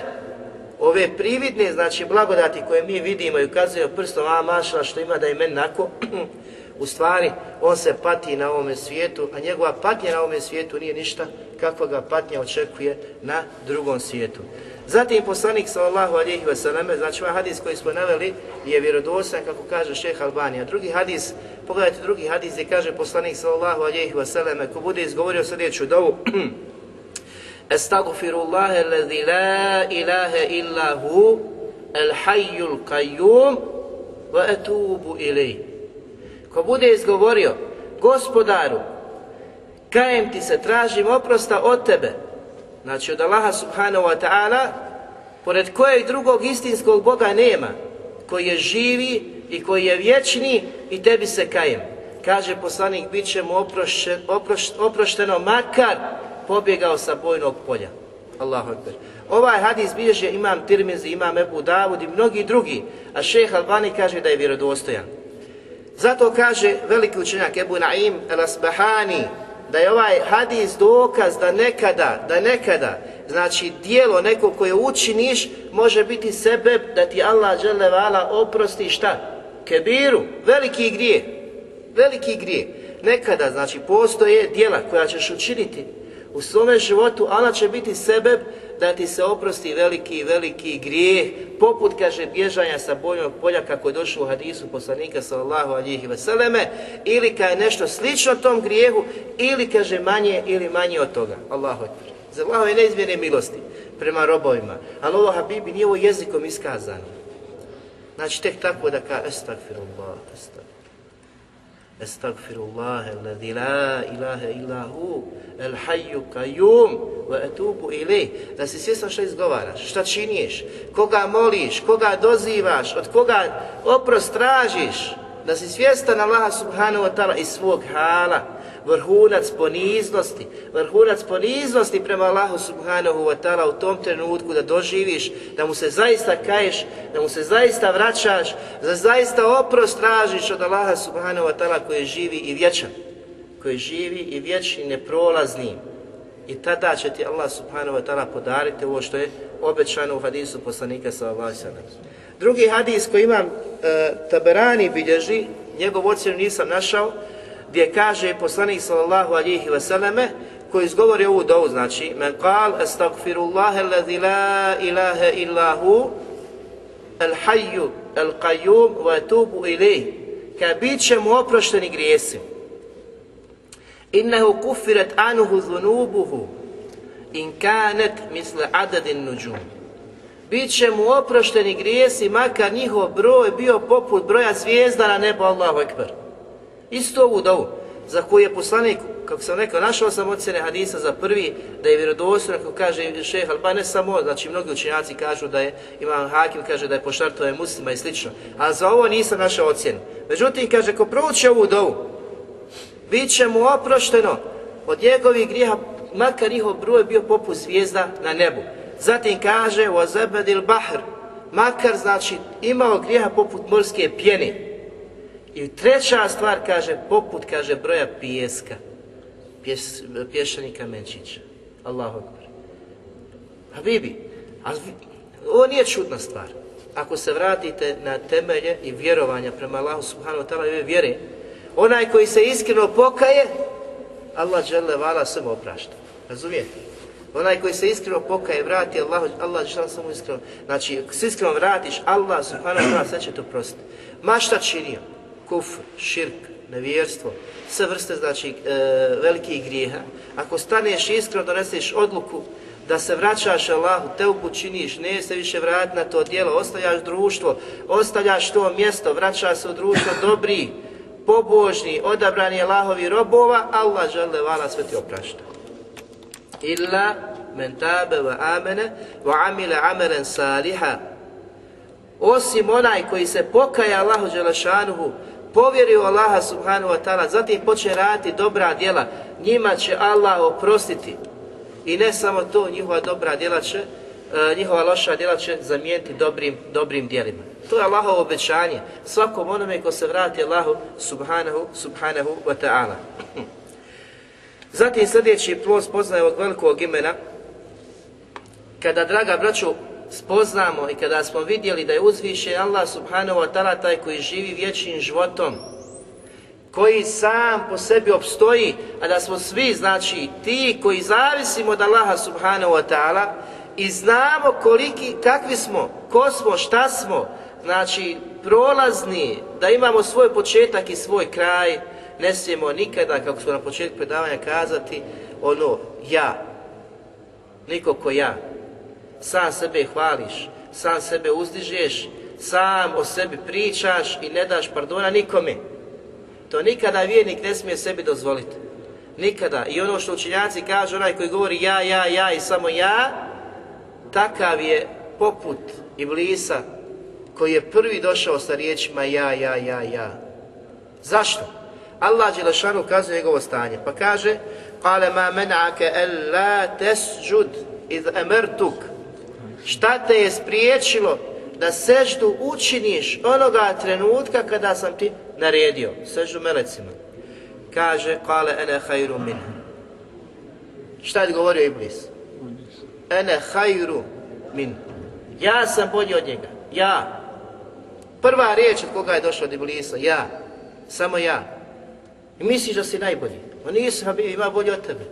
ove prividne, znači blagodati koje mi vidimo i ukazuje prstom, a mašala što ima da je meni nako, u stvari on se pati na ovome svijetu, a njegova patnja na ovome svijetu nije ništa kakva ga patnja očekuje na drugom svijetu. Zatim poslanik sallallahu alejhi ve selleme, znači ovaj hadis koji smo naveli je vjerodostojan kako kaže Šejh Albanija. Drugi hadis, pogledajte drugi hadis i kaže poslanik sallallahu alejhi ve selleme, ko bude izgovorio sljedeću dovu Estagfirullah alladhi la ilaha illa hu al qayyum atubu ilayh. Ko bude izgovorio gospodaru, kajem ti se, tražim oprosta od tebe, Znači od Allaha subhanahu wa ta'ala, pored kojeg drugog istinskog Boga nema, koji je živi i koji je vječni i tebi se kajem. Kaže poslanik, bit će mu oprošteno makar pobjegao sa bojnog polja. Allahu akbar. Ovaj hadis bilježe imam Tirmizi, imam Ebu Davud i mnogi drugi, a šeh Albani kaže da je vjerodostojan. Zato kaže veliki učenjak Ebu Naim El Asbahani, da je ovaj hadis dokaz da nekada, da nekada, znači dijelo neko koje učiniš može biti sebe da ti Allah vala oprosti šta? Kebiru, veliki grije, veliki grije. Nekada, znači, postoje dijela koja ćeš učiniti u svome životu, Allah će biti sebe da ti se oprosti veliki, veliki grijeh, poput, kaže, bježanja sa bojnog polja, kako je došlo u hadisu poslanika sallallahu alihi veseleme, ili je nešto slično tom grijehu, ili, kaže, manje ili manje od toga. Allahu akbar. Za Allahu je neizmjene milosti prema robovima. Ali ovo, Habibi, nije ovo jezikom iskazano. Znači, tek tako da kaže, estakfirullah, estakfirullah. Estagfirullah, alladhi la ilaha illa hu, el hayyu kajum, wa etubu ilayh. Da si sve što izgovaraš, šta činiš, koga moliš, koga dozivaš, od koga oprost tražiš. Da si svjestan Allaha subhanahu wa ta'ala i svog hala vrhunac poniznosti, vrhunac poniznosti prema Allahu subhanahu wa ta'ala u tom trenutku da doživiš, da mu se zaista kaješ, da mu se zaista vraćaš, da zaista oprost tražiš od Allaha subhanahu wa ta'ala koji živi i vječan, koji živi i vječni neprolazni. I tada će ti Allah subhanahu wa ta'ala podariti ovo što je obećano u hadisu poslanika sallallahu Drugi hadis koji imam, e, Taberani bilježi, njegov ocjenu nisam našao, gdje kaže poslanik sallallahu alihi vseleme koji izgovori ovu dovu, znači men kal estagfirullah allazi la ilaha illahu el hayy el qayyum wa tubu ilih ka bit će mu oprošteni grijesi innehu kufirat anuhu zunubuhu in kanet misle adadin nuđum bit će mu oprošteni grijesi makar njihov broj bio poput broja zvijezda na nebo Allahu Ekber Isto ovu dovu za koju je poslanik, kako sam rekao, našao sam ocjene hadisa za prvi, da je vjerodostojno, kako kaže šeh Albani, ne samo, znači mnogi učenjaci kažu da je, imam hakim, kaže da je pošartova je muslima i slično, a za ovo nisam našao ocjenu. Međutim, kaže, ko prouči ovu dovu, bit će mu oprošteno od njegovih grijeha, makar njihov broj bio poput zvijezda na nebu. Zatim kaže, o zebedil bahr, makar znači imao grijeha poput morske pjene, i treća stvar, kaže, poput, kaže, broja pijeska, pjes, menčića, kamenčića. Allahu akbar. Habibi, pa a, ovo nije čudna stvar. Ako se vratite na temelje i vjerovanja prema Allahu subhanahu wa ta'ala i vjere, onaj koji se iskreno pokaje, Allah žele vala samo oprašta. Razumijete? Onaj koji se iskreno pokaje, vrati Allah, Allah žele samo iskreno. Znači, s iskreno vratiš, Allah subhanahu wa ta'ala sve će to prostiti. Ma šta činio? kufr, širk, nevjerstvo, sve vrste znači e, velikih grijeha, ako staneš iskreno doneseš odluku da se vraćaš Allahu, te činiš, ne se više vrati na to djelo, ostavljaš društvo, ostavljaš to mjesto, vraćaš se u društvo dobri, pobožni, odabrani Allahovi robova, Allah žele vala sve ti oprašta. Illa men wa amene wa amile amelen saliha. Osim onaj koji se pokaja Allahu Đelešanuhu, povjeri u Allaha subhanahu wa ta'ala, zatim počne raditi dobra djela, njima će Allah oprostiti. I ne samo to, njihova dobra djela će, e, njihova loša djela će zamijeniti dobrim, dobrim djelima. To je Allahovo obećanje svakom onome ko se vrati Allahu subhanahu, subhanahu wa ta'ala. Zatim sljedeći plus spoznaje od velikog imena, kada, draga braću, spoznamo i kada smo vidjeli da je uzviše Allah subhanahu wa ta'ala taj koji živi vječnim životom, koji sam po sebi obstoji, a da smo svi, znači, ti koji zavisimo od Allaha subhanahu wa ta'ala i znamo koliki, kakvi smo, ko smo, šta smo, znači, prolazni, da imamo svoj početak i svoj kraj, ne smijemo nikada, kako smo na početku predavanja kazati, ono, ja, niko ko ja, sam sebe hvališ, sam sebe uzdižeš, sam o sebi pričaš i ne daš pardona nikome. To nikada vjernik ne smije sebi dozvoliti. Nikada. I ono što učinjaci kažu, onaj koji govori ja, ja, ja i samo ja, takav je poput Iblisa koji je prvi došao sa riječima ja, ja, ja, ja. Zašto? Allah Đelešanu kazuje njegovo stanje. Pa kaže, قَالَ مَا مَنَعَكَ أَلَّا تَسْجُدْ iz أَمَرْتُكَ Šta te je spriječilo da seždu učiniš onoga trenutka kada sam ti naredio? Seždu melecima. Kaže, kale ene hajru Šta je govorio Iblis? Ene hajru min. Ja sam bolji od njega. Ja. Prva riječ od koga je došla od Iblisa. Ja. Samo ja. I misliš da si najbolji. On nisam bio, ima bolji od tebe.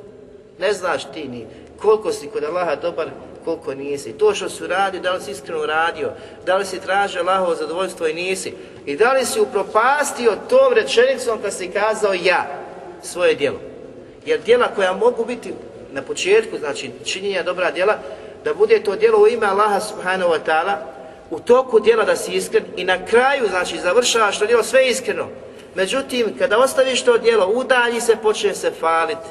Ne znaš ti ni koliko si kod Allaha dobar, koliko nisi. To što su radio, da li si iskreno radio, da li si tražio Allahovo zadovoljstvo i nisi. I da li si upropastio tom rečenicom kad si kazao ja, svoje djelo. Jer djela koja mogu biti na početku, znači činjenja dobra djela, da bude to djelo u ime Allaha subhanahu wa ta'ala, u toku djela da si iskren i na kraju, znači završavaš to djelo sve iskreno. Međutim, kada ostaviš to djelo, udalji se, počne se faliti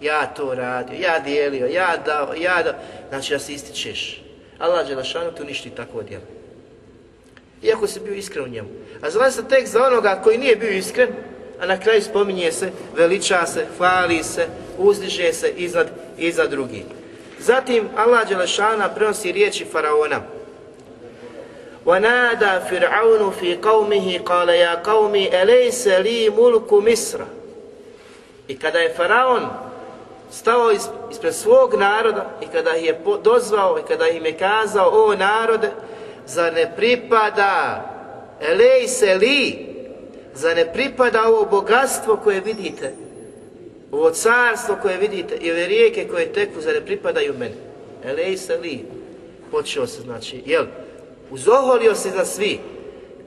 ja to radio, ja dijelio, ja dao, ja dao. Znači da se ističeš. Allah Đelešanu tu ništi tako djelo. Iako si bio iskren u njemu. A zna se tek za onoga koji nije bio iskren, a na kraju spominje se, veliča se, hvali se, uzdiže se iznad, iznad drugih. Zatim Allah Đelešana prenosi riječi Faraona. وَنَادَا فِرْعَوْنُ فِي قَوْمِهِ قَالَ يَا قَوْمِ أَلَيْسَ لِي مُلْكُ مِسْرَ I kada je Faraon stao ispred svog naroda i kada ih je dozvao i kada im je kazao o narode, za ne pripada elej se li, za ne pripada ovo bogatstvo koje vidite, ovo carstvo koje vidite i ove rijeke koje teku, za ne pripadaju meni. Elej se li, počeo se znači, jel, uzoholio se za svi,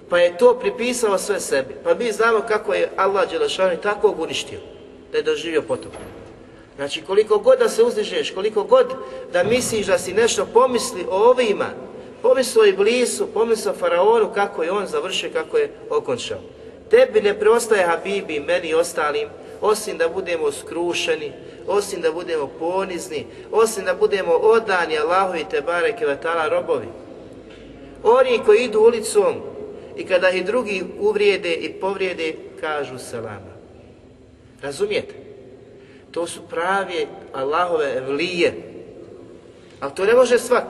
pa je to pripisao sve sebi. Pa mi znamo kako je Allah i tako uništio, da je doživio potopu Znači koliko god da se uzdižeš, koliko god da misliš da si nešto pomisli o ovima, pomisli o Iblisu, pomisli o Faraonu kako je on završio, kako je okončao. Tebi ne preostaje Habibi, meni i ostalim, osim da budemo skrušeni, osim da budemo ponizni, osim da budemo odani Allahu i bareke robovi. Oni koji idu ulicom i kada ih drugi uvrijede i povrijede, kažu selama. Razumijete? To su pravi Allahove evlije. Ali to ne može svak.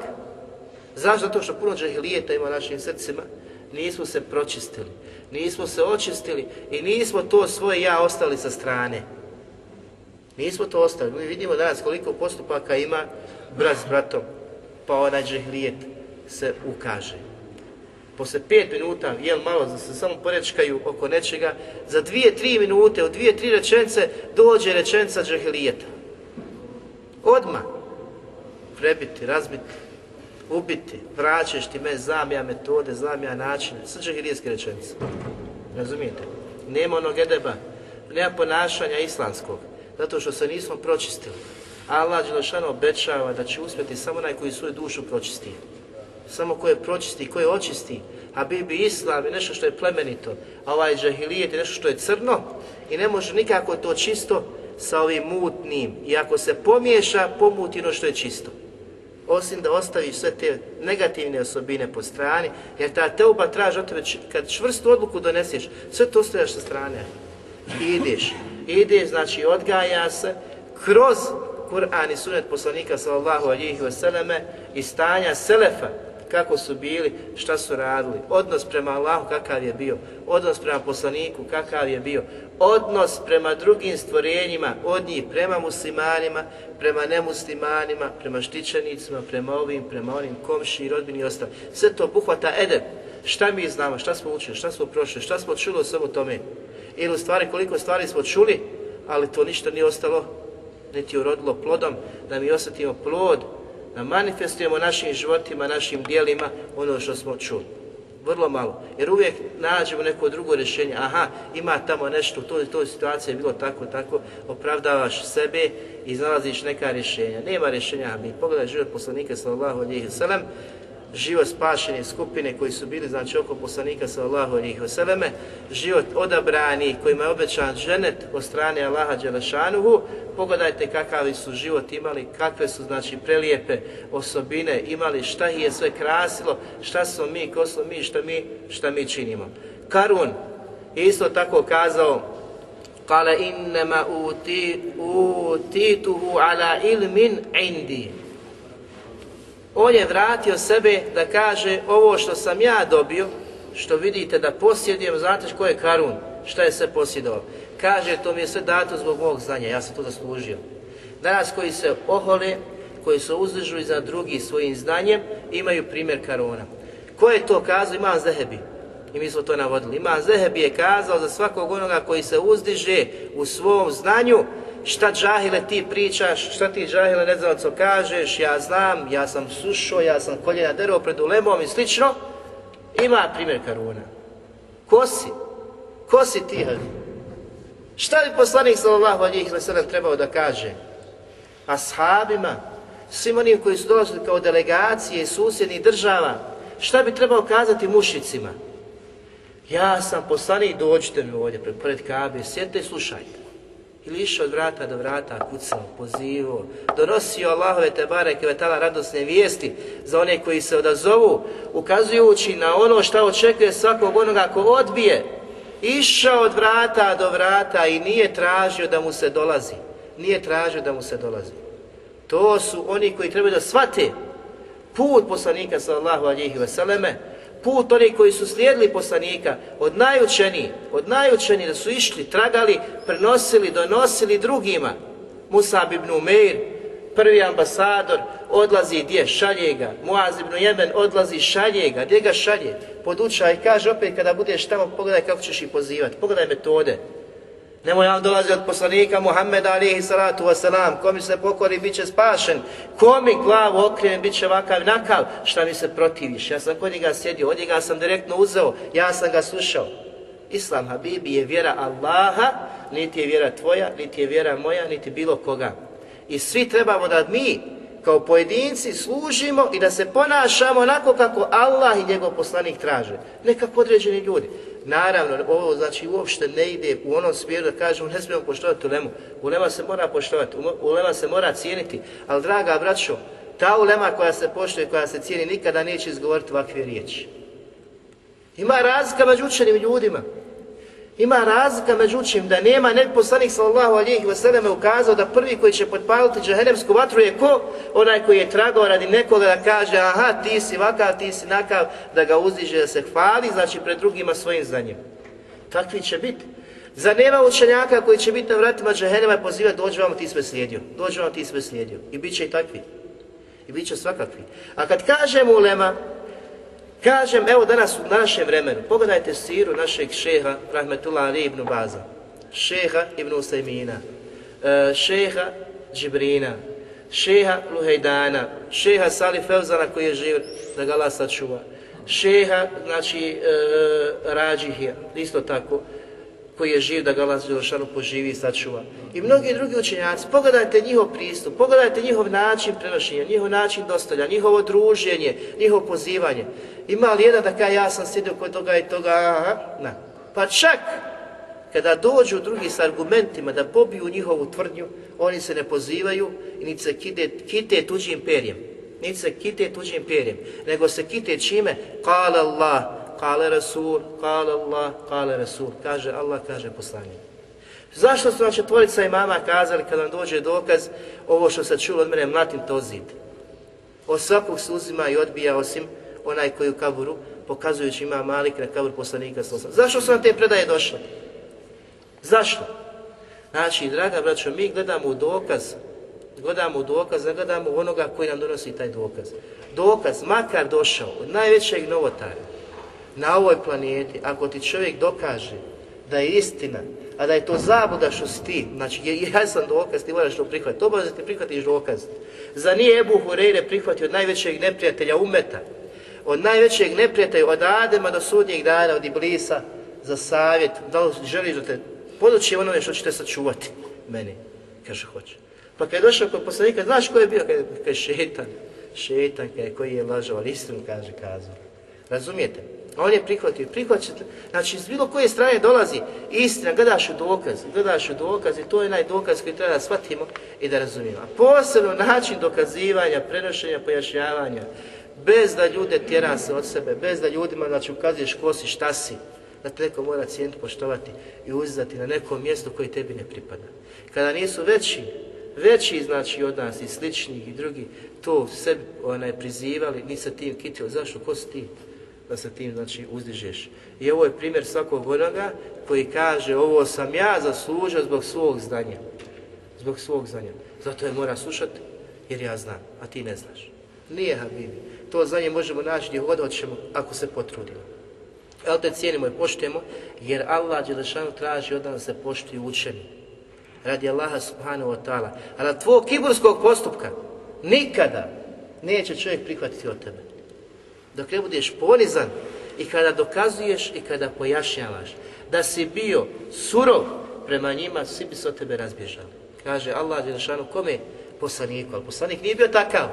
Zašto? Zato što puno džahilijeta ima u našim srcima. Nismo se pročistili, nismo se očistili i nismo to svoje ja ostali sa strane. Nismo to ostali. Mi vidimo danas koliko postupaka ima brat s bratom, pa onaj džahilijet se ukaže posle pet minuta, jel malo, da se samo porečkaju oko nečega, za dvije, tri minute, od dvije, tri rečence dođe rečenca džahilijeta. Odma. Prebiti, razbiti, ubiti, vraćaš ti me, znam ja metode, znam ja načine. Sve džahilijetske rečence. Razumijete? Nema onog edeba, nema ponašanja islamskog, zato što se nismo pročistili. Allah šano obećava da će uspjeti samo onaj koji svoju dušu pročisti samo koje pročisti, koje očisti, a bi bi islam i nešto što je plemenito, a ovaj džahilijet je nešto što je crno i ne može nikako to čisto sa ovim mutnim. I ako se pomiješa, pomuti ono što je čisto. Osim da ostaviš sve te negativne osobine po strani, jer ta teuba traži od tebe, kad čvrstu odluku doneseš, sve to ostavljaš sa strane. I ideš. Ideš, znači odgaja se kroz Kur'an i sunet poslanika sallallahu alihi wasallam i stanja selefa, kako su bili, šta su radili, odnos prema Allahu kakav je bio, odnos prema poslaniku kakav je bio, odnos prema drugim stvorenjima od njih, prema muslimanima, prema nemuslimanima, prema štićenicima, prema ovim, prema onim, komši, rodbini i ostalim. Sve to obuhvata edep. Šta mi znamo, šta smo učili, šta smo prošli, šta smo čuli o svemu tome. Ili u stvari koliko stvari smo čuli, ali to ništa nije ostalo niti urodilo plodom, da mi osjetimo plod da manifestujemo našim životima, našim dijelima ono što smo čuli. Vrlo malo. Jer uvijek nađemo neko drugo rješenje. Aha, ima tamo nešto, to toj, to situaciji je bilo tako, tako. Opravdavaš sebe i iznalaziš neka rješenja. Nema rješenja. Mi pogledaj život poslanike sallallahu alejhi ve život spašene skupine koji su bili znači oko poslanika sallallahu alejhi ve život odabrani kojima je obećan ženet od strane Allaha šanuhu Pogledajte kakav su život imali, kakve su znači prelijepe osobine imali, šta ih je sve krasilo, šta smo mi, ko smo mi, šta mi, šta mi činimo. Karun je isto tako kazao Kale innema utituhu ala ilmin indi on je vratio sebe da kaže ovo što sam ja dobio, što vidite da posjedujem, znate ko je Karun, šta je sve posjedovao. Kaže, to mi je sve dato zbog mog znanja, ja sam to zaslužio. Danas koji se ohole, koji se uzdižu za drugi svojim znanjem, imaju primjer Karuna. Ko je to kazao? Imam Zehebi. I mi smo to navodili. Imam Zehebi je kazao za svakog onoga koji se uzdiže u svom znanju, šta džahile ti pričaš, šta ti džahile ne znam co kažeš, ja znam, ja sam sušao, ja sam koljena drvo pred ulemom i slično, ima primjer Karuna. Ko si? Ko si ti? Šta bi poslanik sallallahu alihi sallam trebao da kaže? Ashabima, svim onim koji su dolazili kao delegacije iz susjednih država, šta bi trebao kazati mušicima? Ja sam poslanik, dođite mi ovdje pred Kabe, sjedite i slušajte. Ili išao od vrata do vrata, kucao, pozivao, donosio Allahove te bareke tala radosne vijesti za one koji se odazovu, ukazujući na ono što očekuje svakog onoga ko odbije. Išao od vrata do vrata i nije tražio da mu se dolazi. Nije tražio da mu se dolazi. To su oni koji trebaju da shvate put poslanika sallallahu alihi veseleme, put onih koji su slijedili poslanika, od najučeniji, od najučeniji da su išli, tragali, prenosili, donosili drugima. Musa ibn Umeir, prvi ambasador, odlazi gdje? Šalje ga. Muaz ibn Jemen odlazi, šalje ga. Gdje ga šalje? Podučaj kaže opet kada budeš tamo, pogledaj kako ćeš ih pozivati, pogledaj metode. Nemoj nam dolazi od poslanika Muhammeda alihi salatu wasalam, ko mi se pokori bit će spašen, ko mi glavu okrene bit će ovakav nakav, šta mi se protiviš, ja sam kod njega sjedio, od njega sam direktno uzeo, ja sam ga slušao. Islam Habibi je vjera Allaha, niti je vjera tvoja, niti je vjera moja, niti bilo koga. I svi trebamo da mi kao pojedinci služimo i da se ponašamo onako kako Allah i njegov poslanik traže. Nekako određeni ljudi. Naravno, ovo znači uopšte ne ide u onom smjeru da kažemo ne smijemo poštovati ulemu. Ulema se mora poštovati, ulema se mora cijeniti, ali draga braćo, ta ulema koja se poštuje, koja se cijeni, nikada neće izgovoriti ovakve riječi. Ima razlika među učenim ljudima. Ima razlika međutim da nema nek poslanik sallallahu alejhi ve selleme ukazao da prvi koji će potpaliti džehennemsku vatru je ko? Onaj koji je tragao radi nekoga da kaže aha ti si vakav, ti si nakav, da ga uzdiže, da se hvali, znači pred drugima svojim znanjem. Takvi će biti. Za nema učenjaka koji će biti na vratima džehennema i pozivati dođe vam ti sve slijedio, dođe vam ti sve slijedio. I bit će i takvi. I bit će svakakvi. A kad kažemo ulema, Kažem, evo danas u našem vremenu, pogledajte siru našeg šeha Rahmetullah Ali ibn Baza, šeha ibn Usajmina, e, šeha Džibrina, šeha Luhejdana, šeha Salih Feuzana koji je živ, da ga Allah sačuva, šeha, znači, e, Rađihija, isto tako, koji je živ da ga Allah Đelešanu poživi i sačuva. I mnogi drugi učenjaci, pogledajte njihov pristup, pogledajte njihov način prenošenja, njihov način dostavlja, njihovo druženje, njihovo pozivanje. Ima li jedan da kaže ja sam sjedio kod toga i toga, aha, Pa čak kada dođu drugi s argumentima da pobiju njihovu tvrdnju, oni se ne pozivaju i niti se kite, tuđim perjem. Niti se kite tuđim perjem, nego se kite čime? Kala Allah, kale Rasul, kale Allah, kale Rasul. Kaže Allah, kaže poslanje. Zašto su tvorica i mama kazali kad nam dođe dokaz ovo što se čulo od mene, mlatim to zid? Od svakog se uzima i odbija osim onaj koji u kaburu, pokazujući ima malik na kabur poslanika. Zašto su nam te predaje došle? Zašto? Znači, draga braćo, mi gledamo u dokaz, gledamo u dokaz, ne gledamo u onoga koji nam donosi taj dokaz. Dokaz, makar došao od najvećeg novotara, na ovoj planeti, ako ti čovjek dokaže da je istina, a da je to zabuda što si ti, znači ja sam dokaz, ti moraš to prihvatiti, da ti prihvatiš dokaz. Za nije Ebu Hureyre prihvatio od najvećeg neprijatelja umeta, od najvećeg neprijatelja, od Adema do sudnjeg dana, od Iblisa, za savjet, da li želiš da te onome što ćete sačuvati meni, kaže hoće. Pa kad je došao kod poslanika, znaš ko je bio? Kaže, šetan, šetan, koji je lažao, ali istinu kaže, kazao. Razumijete? on je prihvatio, prihvaćate, znači iz bilo koje strane dolazi istina, gledaš u dokaz, gledaš u dokaz i to je onaj dokaz koji treba da shvatimo i da razumijemo. posebno način dokazivanja, prenošenja, pojašnjavanja, bez da ljude tjera se od sebe, bez da ljudima znači, ukazuješ ko si, šta si, da te neko mora cijent poštovati i uzdati na neko mjesto koji tebi ne pripada. Kada nisu veći, veći znači od nas i sličnih i drugi, to sebi onaj, prizivali, nisa ti tim kitio, zašto, ko si ti? da se tim znači uzdižeš. I ovo je primjer svakog onoga koji kaže ovo sam ja zaslužio zbog svog znanja. Zbog svog znanja. Zato je mora slušati jer ja znam, a ti ne znaš. Nije Habibi. To znanje možemo naći gdje god ako se potrudimo. Ali te cijenimo i poštujemo jer Allah Đelešanu traži od nas da se poštuju učeni. Radi Allaha subhanahu wa ta'ala. A na tvog kiburskog postupka nikada neće čovjek prihvatiti od tebe dok ne budeš ponizan i kada dokazuješ i kada pojašnjavaš da si bio surov prema njima, svi bi se od tebe razbježali. Kaže Allah kom kome? Poslaniku. Ali poslanik nije bio takav.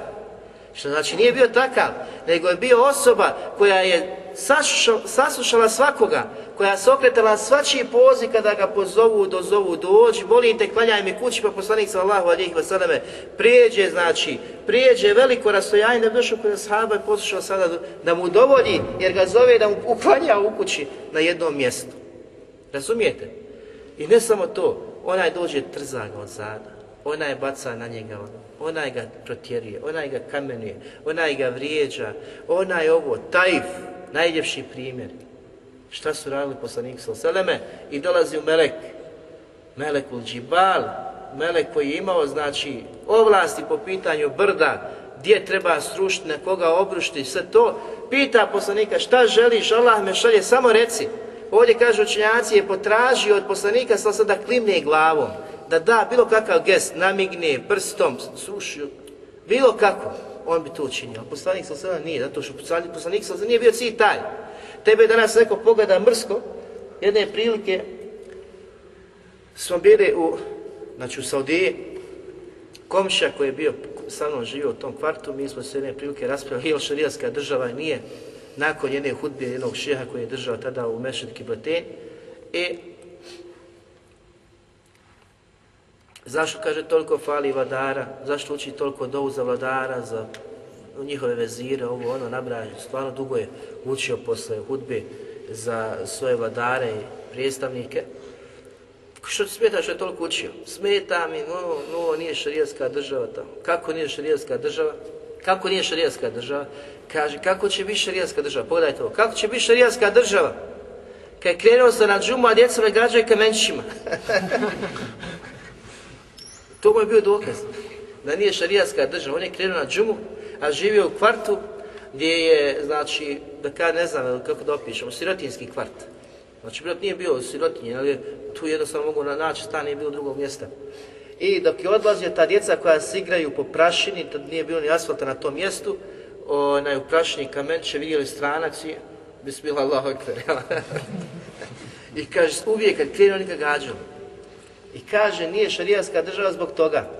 Što znači nije bio takav, nego je bio osoba koja je saslušala svakoga, koja se okretala svačiji poziv kada ga pozovu, dozovu, dođi, molim te, klanjaj mi kući, pa poslanik sallahu alijih vseleme prijeđe, znači, prijeđe veliko rastojanje da bi došao kod sahaba i poslušao sada da mu dovolji, jer ga zove da mu uklanja u kući na jednom mjestu. Razumijete? I ne samo to, onaj dođe trza ga od zada, onaj baca na njega, onaj ga protjeruje, onaj ga kamenuje, onaj ga vrijeđa, onaj ovo, tajf, najljepši primjer. Šta su radili poslanik Seleme? I dolazi u Melek, Melekul Džibal, Melek koji je imao znači ovlasti po pitanju brda, gdje treba srušiti, na koga obrušiti, sve to. Pita poslanika šta želiš, Allah me šalje, samo reci. Ovdje kažu učenjaci je potražio od poslanika sa sada klimne glavom, da da bilo kakav gest, namigne prstom, sušio, bilo kako, on bi to učinio. Poslanik sa sada nije, zato što poslanik sa nije bio cilj taj. Tebe danas neko pogleda mrsko, jedne prilike smo bili u, znači u Saudiji, komša koji je bio sa mnom živio u tom kvartu, mi smo se jedne prilike raspravili, jel šarijanska država nije, nakon jedne hudbe jednog šeha koji je držao tada u Mešetki Kibaten, i e, zašto kaže toliko fali vladara, zašto uči toliko dovu za vladara, za njihove vezire, ovo ono nabraja, stvarno dugo je učio posle hudbe za svoje vladare i prijestavnike. Što ti smeta što je toliko učio? Smeta mi, no, no, nije šarijaska država tamo. Kako nije šarijaska država? Kako nije šarijaska država? Kaže, kako će biti šarijaska država? Pogledajte ovo, kako će biti šarijaska država? Kad je krenuo se na džumu, a djeca me građaju kamenčima. to mu je bio dokaz da nije šarijaska država. On je krenuo na džumu, a živio u kvartu gdje je, znači, da kad ne znam kako da opišemo, sirotinski kvart. Znači, brat nije bio sirotinji, ali tu jednostavno mogu naći stan, je bilo drugog mjesta. I dok je odlazio, ta djeca koja se igraju po prašini, tad nije bilo ni asfalta na tom mjestu, onaj u prašini kamenče, vidjeli stranac i bismila Allahu I kaže, uvijek kad krenu, oni gađaju. I kaže, nije šarijaska država zbog toga.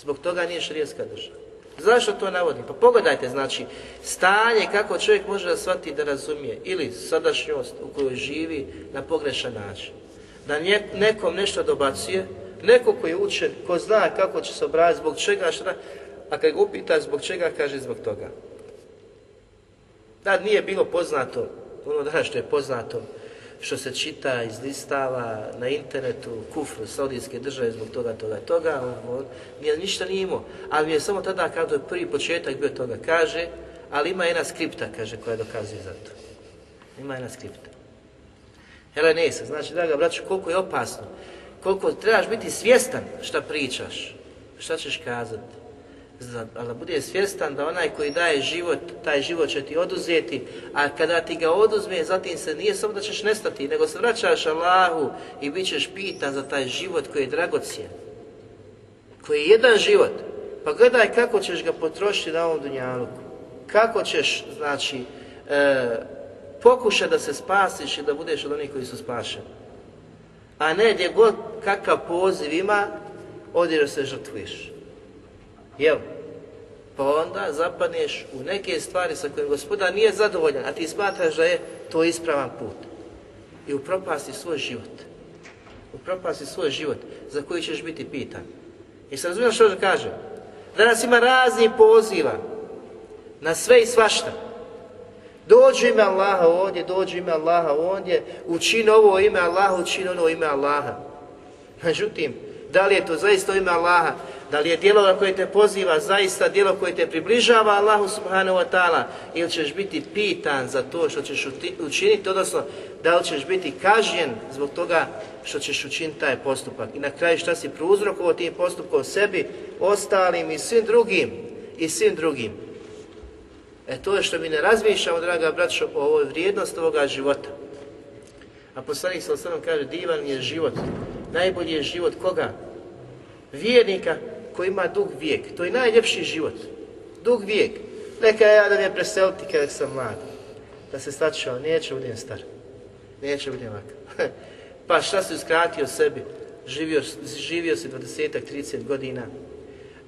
Zbog toga nije šarijaska država. Zašto to navodim? Pa pogledajte, znači, stanje kako čovjek može da shvati da razumije ili sadašnjost u kojoj živi na pogrešan način. Da nekom nešto dobacuje, neko koji je učen, ko zna kako će se obraziti, zbog čega, šta, a kad ga upita zbog čega, kaže zbog toga. Da, nije bilo poznato, ono danas što je poznato, što se čita iz listava na internetu, kufr Saudijske države zbog toga, toga, toga, on, nije, ništa nije imao. Ali mi je samo tada, kad je prvi početak bio toga, kaže, ali ima jedna skripta, kaže, koja dokazuje za to. Ima jedna skripta. Helenesa, znači, draga braću, koliko je opasno, koliko trebaš biti svjestan šta pričaš, šta ćeš kazati, ali da bude svjestan da onaj koji daje život, taj život će ti oduzeti, a kada ti ga oduzme, zatim se nije samo da ćeš nestati, nego se vraćaš Allahu i bit ćeš pitan za taj život koji je dragocijen, koji je jedan život. Pa gledaj kako ćeš ga potrošiti na ovom dunjaluku, kako ćeš, znači, e, pokušati da se spasiš i da budeš od onih koji su spašeni. A ne gdje god kakav poziv ima, odjer se žrtviš. Jel? Pa onda zapadneš u neke stvari sa kojim gospoda nije zadovoljan, a ti smatraš da je to ispravan put. I upropasti svoj život. Upropasti svoj život za koji ćeš biti pitan. I se razumiješ što kažem? Danas ima razni poziva na sve i svašta. Dođu ime Allaha ovdje, dođu ime Allaha ondje, učin ovo ime Allaha, učin ono ime Allaha. Međutim, da li je to zaista ime Allaha? Da li je djelo koje te poziva zaista djelo koje te približava Allahu subhanahu wa ta'ala ili ćeš biti pitan za to što ćeš učiniti, odnosno da li ćeš biti kažnjen zbog toga što ćeš učiniti taj postupak. I na kraju šta si prouzrokovao tim postupkom sebi, ostalim i svim drugim i svim drugim. E to je što mi ne razmišljamo, draga braćo, o ovoj vrijednosti ovoga života. A poslanik sa kaže, divan je život. Najbolji je život koga? Vjernika koji ima dug vijek, to je najljepši život, dug vijek. Neka ja da me preseliti kada sam mlad, da se stačao, neće budem star, neće budem ovakav. pa šta si uskratio sebi? Živio, živio si 20-30 godina.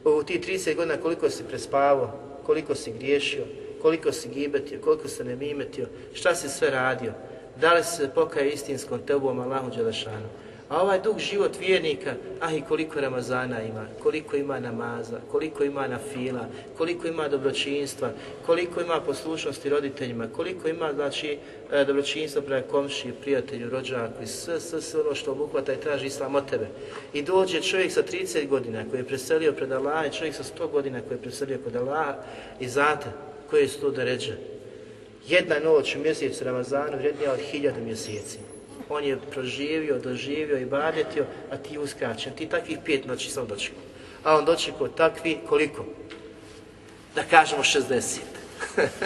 U ti 30 godina koliko si prespavao, koliko si griješio, koliko si gibetio, koliko se mimetio, šta si sve radio, da li se pokaje istinskom tebom Allahu Đelešanu. A ovaj dug život vjernika, ah i koliko Ramazana ima, koliko ima namaza, koliko ima nafila, koliko ima dobročinstva, koliko ima poslušnosti roditeljima, koliko ima znači e, dobročinstva prema komši, prijatelju, rođaku i sve, sve, sve ono što obuhvata i traži islam od tebe. I dođe čovjek sa 30 godina koji je preselio pred Allah i čovjek sa 100 godina koji je preselio pred Allah i zate koje su to da ređe. Jedna noć u mjesecu Ramazanu vrijednija od hiljada mjeseci on je proživio, doživio i badetio, a ti uskraćen. Ti takvih pet noći sam dočekao. A on dočekao takvi koliko? Da kažemo 60.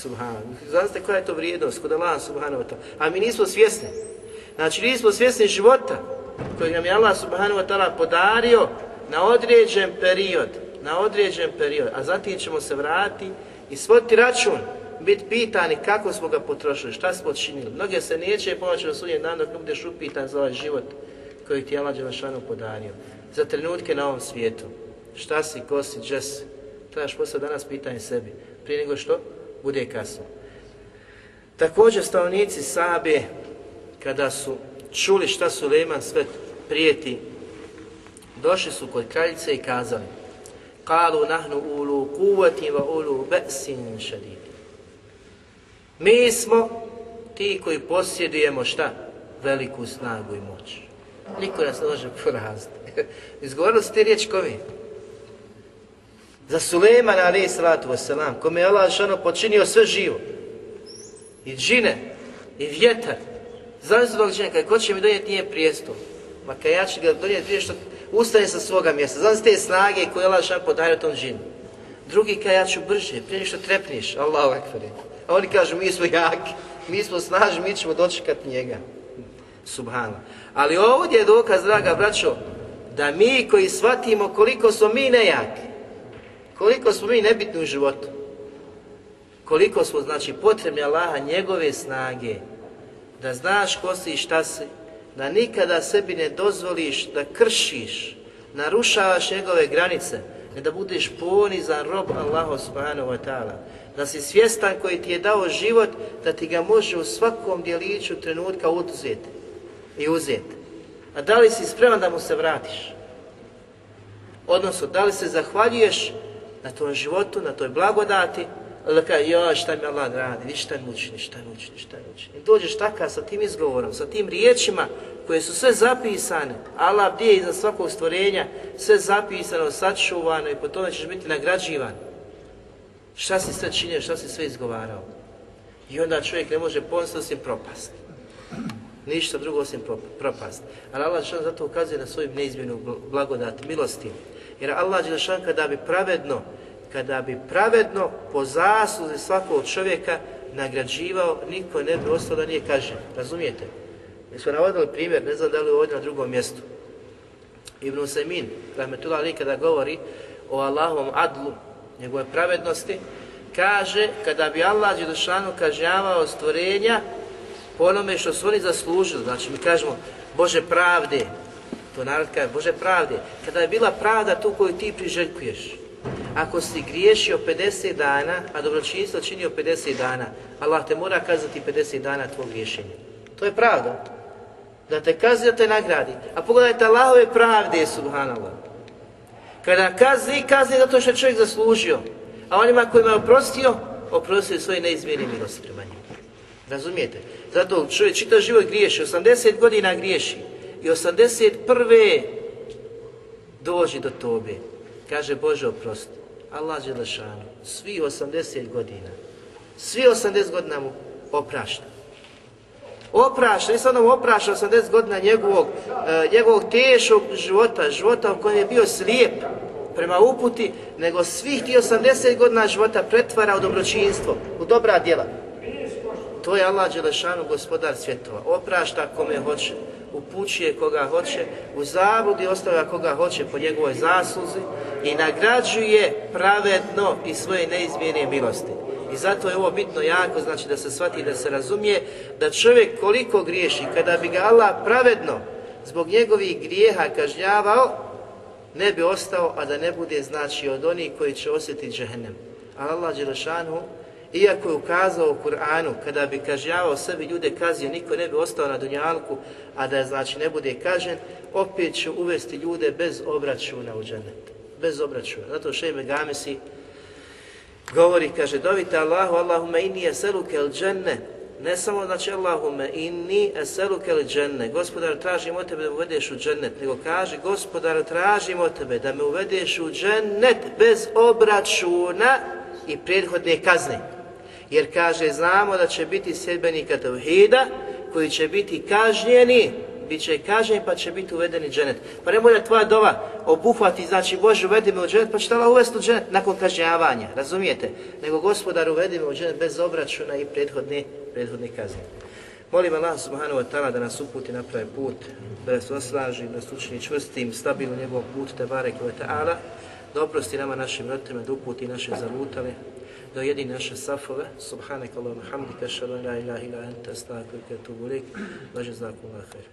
Subhanu. Znate koja je to vrijednost kod Allah subhanahu wa ta'ala. A mi nismo svjesni. Znači nismo svjesni života koji nam je Allah subhanahu wa ta'ala podario na određen period. Na određen period. A zatim ćemo se vratiti i svoti račun biti pitani kako smo ga potrošili, šta smo učinili. Mnoge se neće pomoći na suje dan dok budeš upitan za ovaj život koji ti je Allah Đelešanu podario. Za trenutke na ovom svijetu. Šta si, ko si, dže si. Trebaš posao danas pitanje sebi. Prije nego što bude kasno. Također stanovnici Sabe, kada su čuli šta su Leman sve prijeti, došli su kod kraljice i kazali Kalu nahnu ulu kuvati va ulu besin šadid. Mi smo ti koji posjedujemo šta? Veliku snagu i moć. Niko nas ne može poraziti. Izgovorili ste riječ kovi. Za Sulejman alaih salatu wasalam, kome je Allah šano počinio sve živo. I džine, i vjetar. Znam se tog ko će mi donijeti nije prijestol. Ma kaj ja ću ga donijeti što ustane sa svoga mjesta. Znam se te snage koje je Allah šano podario tom džinu. Drugi kaže ja ću brže, prije što trepniš, A oni kažu mi smo jaki, mi smo snažni, mi ćemo dočekati njega. Subhana. Ali ovdje je dokaz, draga braćo, da mi koji shvatimo koliko smo mi nejaki, koliko smo mi nebitni u životu, koliko smo, znači, potrebni Allaha, njegove snage, da znaš ko si i šta si, da nikada sebi ne dozvoliš da kršiš, narušavaš njegove granice, ne da budeš ponizan rob Allaha subhanahu wa ta'ala. Da si svjestan koji ti je dao život, da ti ga može u svakom djeliću trenutka oduzeti i uzeti. A da li si spreman da mu se vratiš? Odnosno, da li se zahvaljuješ na tom životu, na toj blagodati, onda kaže, ja, šta mi Allah radi, vi šta mi učini, šta mi učini, šta I dođeš takav sa tim izgovorom, sa tim riječima koje su sve zapisane. Allah je iza svakog stvorenja, sve zapisano, sačuvano i po tome ćeš biti nagrađivan. Šta si sve činio, šta si sve izgovarao. I onda čovjek ne može ponositi osim propasti. Ništa drugo osim propasti. Ali Allah zato ukazuje na svoju neizmjenu blagodat, milosti. Jer Allah šanka da bi pravedno kada bi pravedno po zasluzi svakog čovjeka nagrađivao, niko ne bi ostao da nije kažnjen. Razumijete? Mi smo navodili primjer, ne znam da li ovdje na drugom mjestu. Ibn Semin, Rahmetullah Ali, kada govori o Allahovom adlu, njegove pravednosti, kaže kada bi Allah šlanu, kažnjavao stvorenja po onome što su oni zaslužili, znači mi kažemo Bože pravde, to narod kaže Bože pravde, kada je bila pravda tu koju ti priželjkuješ, ako si griješio 50 dana, a dobročinstvo činio 50 dana, Allah te mora kazati 50 dana tvog griješenja. To je pravda. Da te kazni, da te nagradi. A pogledajte, Allahove pravde, subhanallah. Kada kazni, kazni zato što je čovjek zaslužio. A onima kojima je oprostio, oprostio svoj neizmjeni milosti prema Razumijete? Zato čovjek čitav život griješi, 80 godina griješi i 81. dođi do tobe. Kaže Bože oprosti. Allah Želešanu, svi 80 godina, svi 80 godina mu oprašta. Oprašta, nisam nam oprašta 80 godina njegovog, e, njegovog teškog života, života u kojem je bio slijep prema uputi, nego svih tih 80 godina života pretvara u dobročinstvo, u dobra djela. To je Allah Đelešanu gospodar svjetova. Oprašta kome hoće, upućuje koga hoće, u zabudi ostavlja koga hoće po njegovoj zasluzi i nagrađuje pravedno i svoje neizmjene milosti. I zato je ovo bitno jako, znači da se shvati, da se razumije, da čovjek koliko griješi, kada bi ga Allah pravedno zbog njegovih grijeha kažnjavao, ne bi ostao, a da ne bude znači od onih koji će osjetiti džehennem. Allah Đelešanu iako je ukazao u Kur'anu, kada bi kažnjavao sebi ljude kazio, niko ne bi ostao na dunjalku, a da znači ne bude kažen, opet će uvesti ljude bez obračuna u džennet Bez obračuna. Zato Šejbe Gamesi govori, kaže, dovite Allahu, Allahume inni eseluke il ne samo znači Allahume inni eseluke il dženne, gospodar tražim od tebe da me uvedeš u džennet, nego kaže, gospodar tražim od tebe da me uvedeš u džennet bez obračuna i prethodne kazne. Jer kaže, znamo da će biti sjedbenika tevhida koji će biti kažnjeni, bit će kažnjeni pa će biti uvedeni dženet. Pa ne mora tvoja dova obuhvati, znači Bože uvedi me u dženet, pa će tala uvesti u dženet nakon kažnjavanja, razumijete? Nego gospodar uvedi me u dženet bez obračuna i prethodne, prethodne kazne. Molim Allah subhanahu wa ta'ala da nas uputi na pravi put, da nas osnaži, da nas učini čvrstim, stabilno njegov put, te barek wa ta'ala, da oprosti nama našim roditeljima, da uputi naše zalutale, do jedine naše safove. Subhanak Allahumma hamdika, la ilaha ila anta, stakvirka, tubulik, laže znaku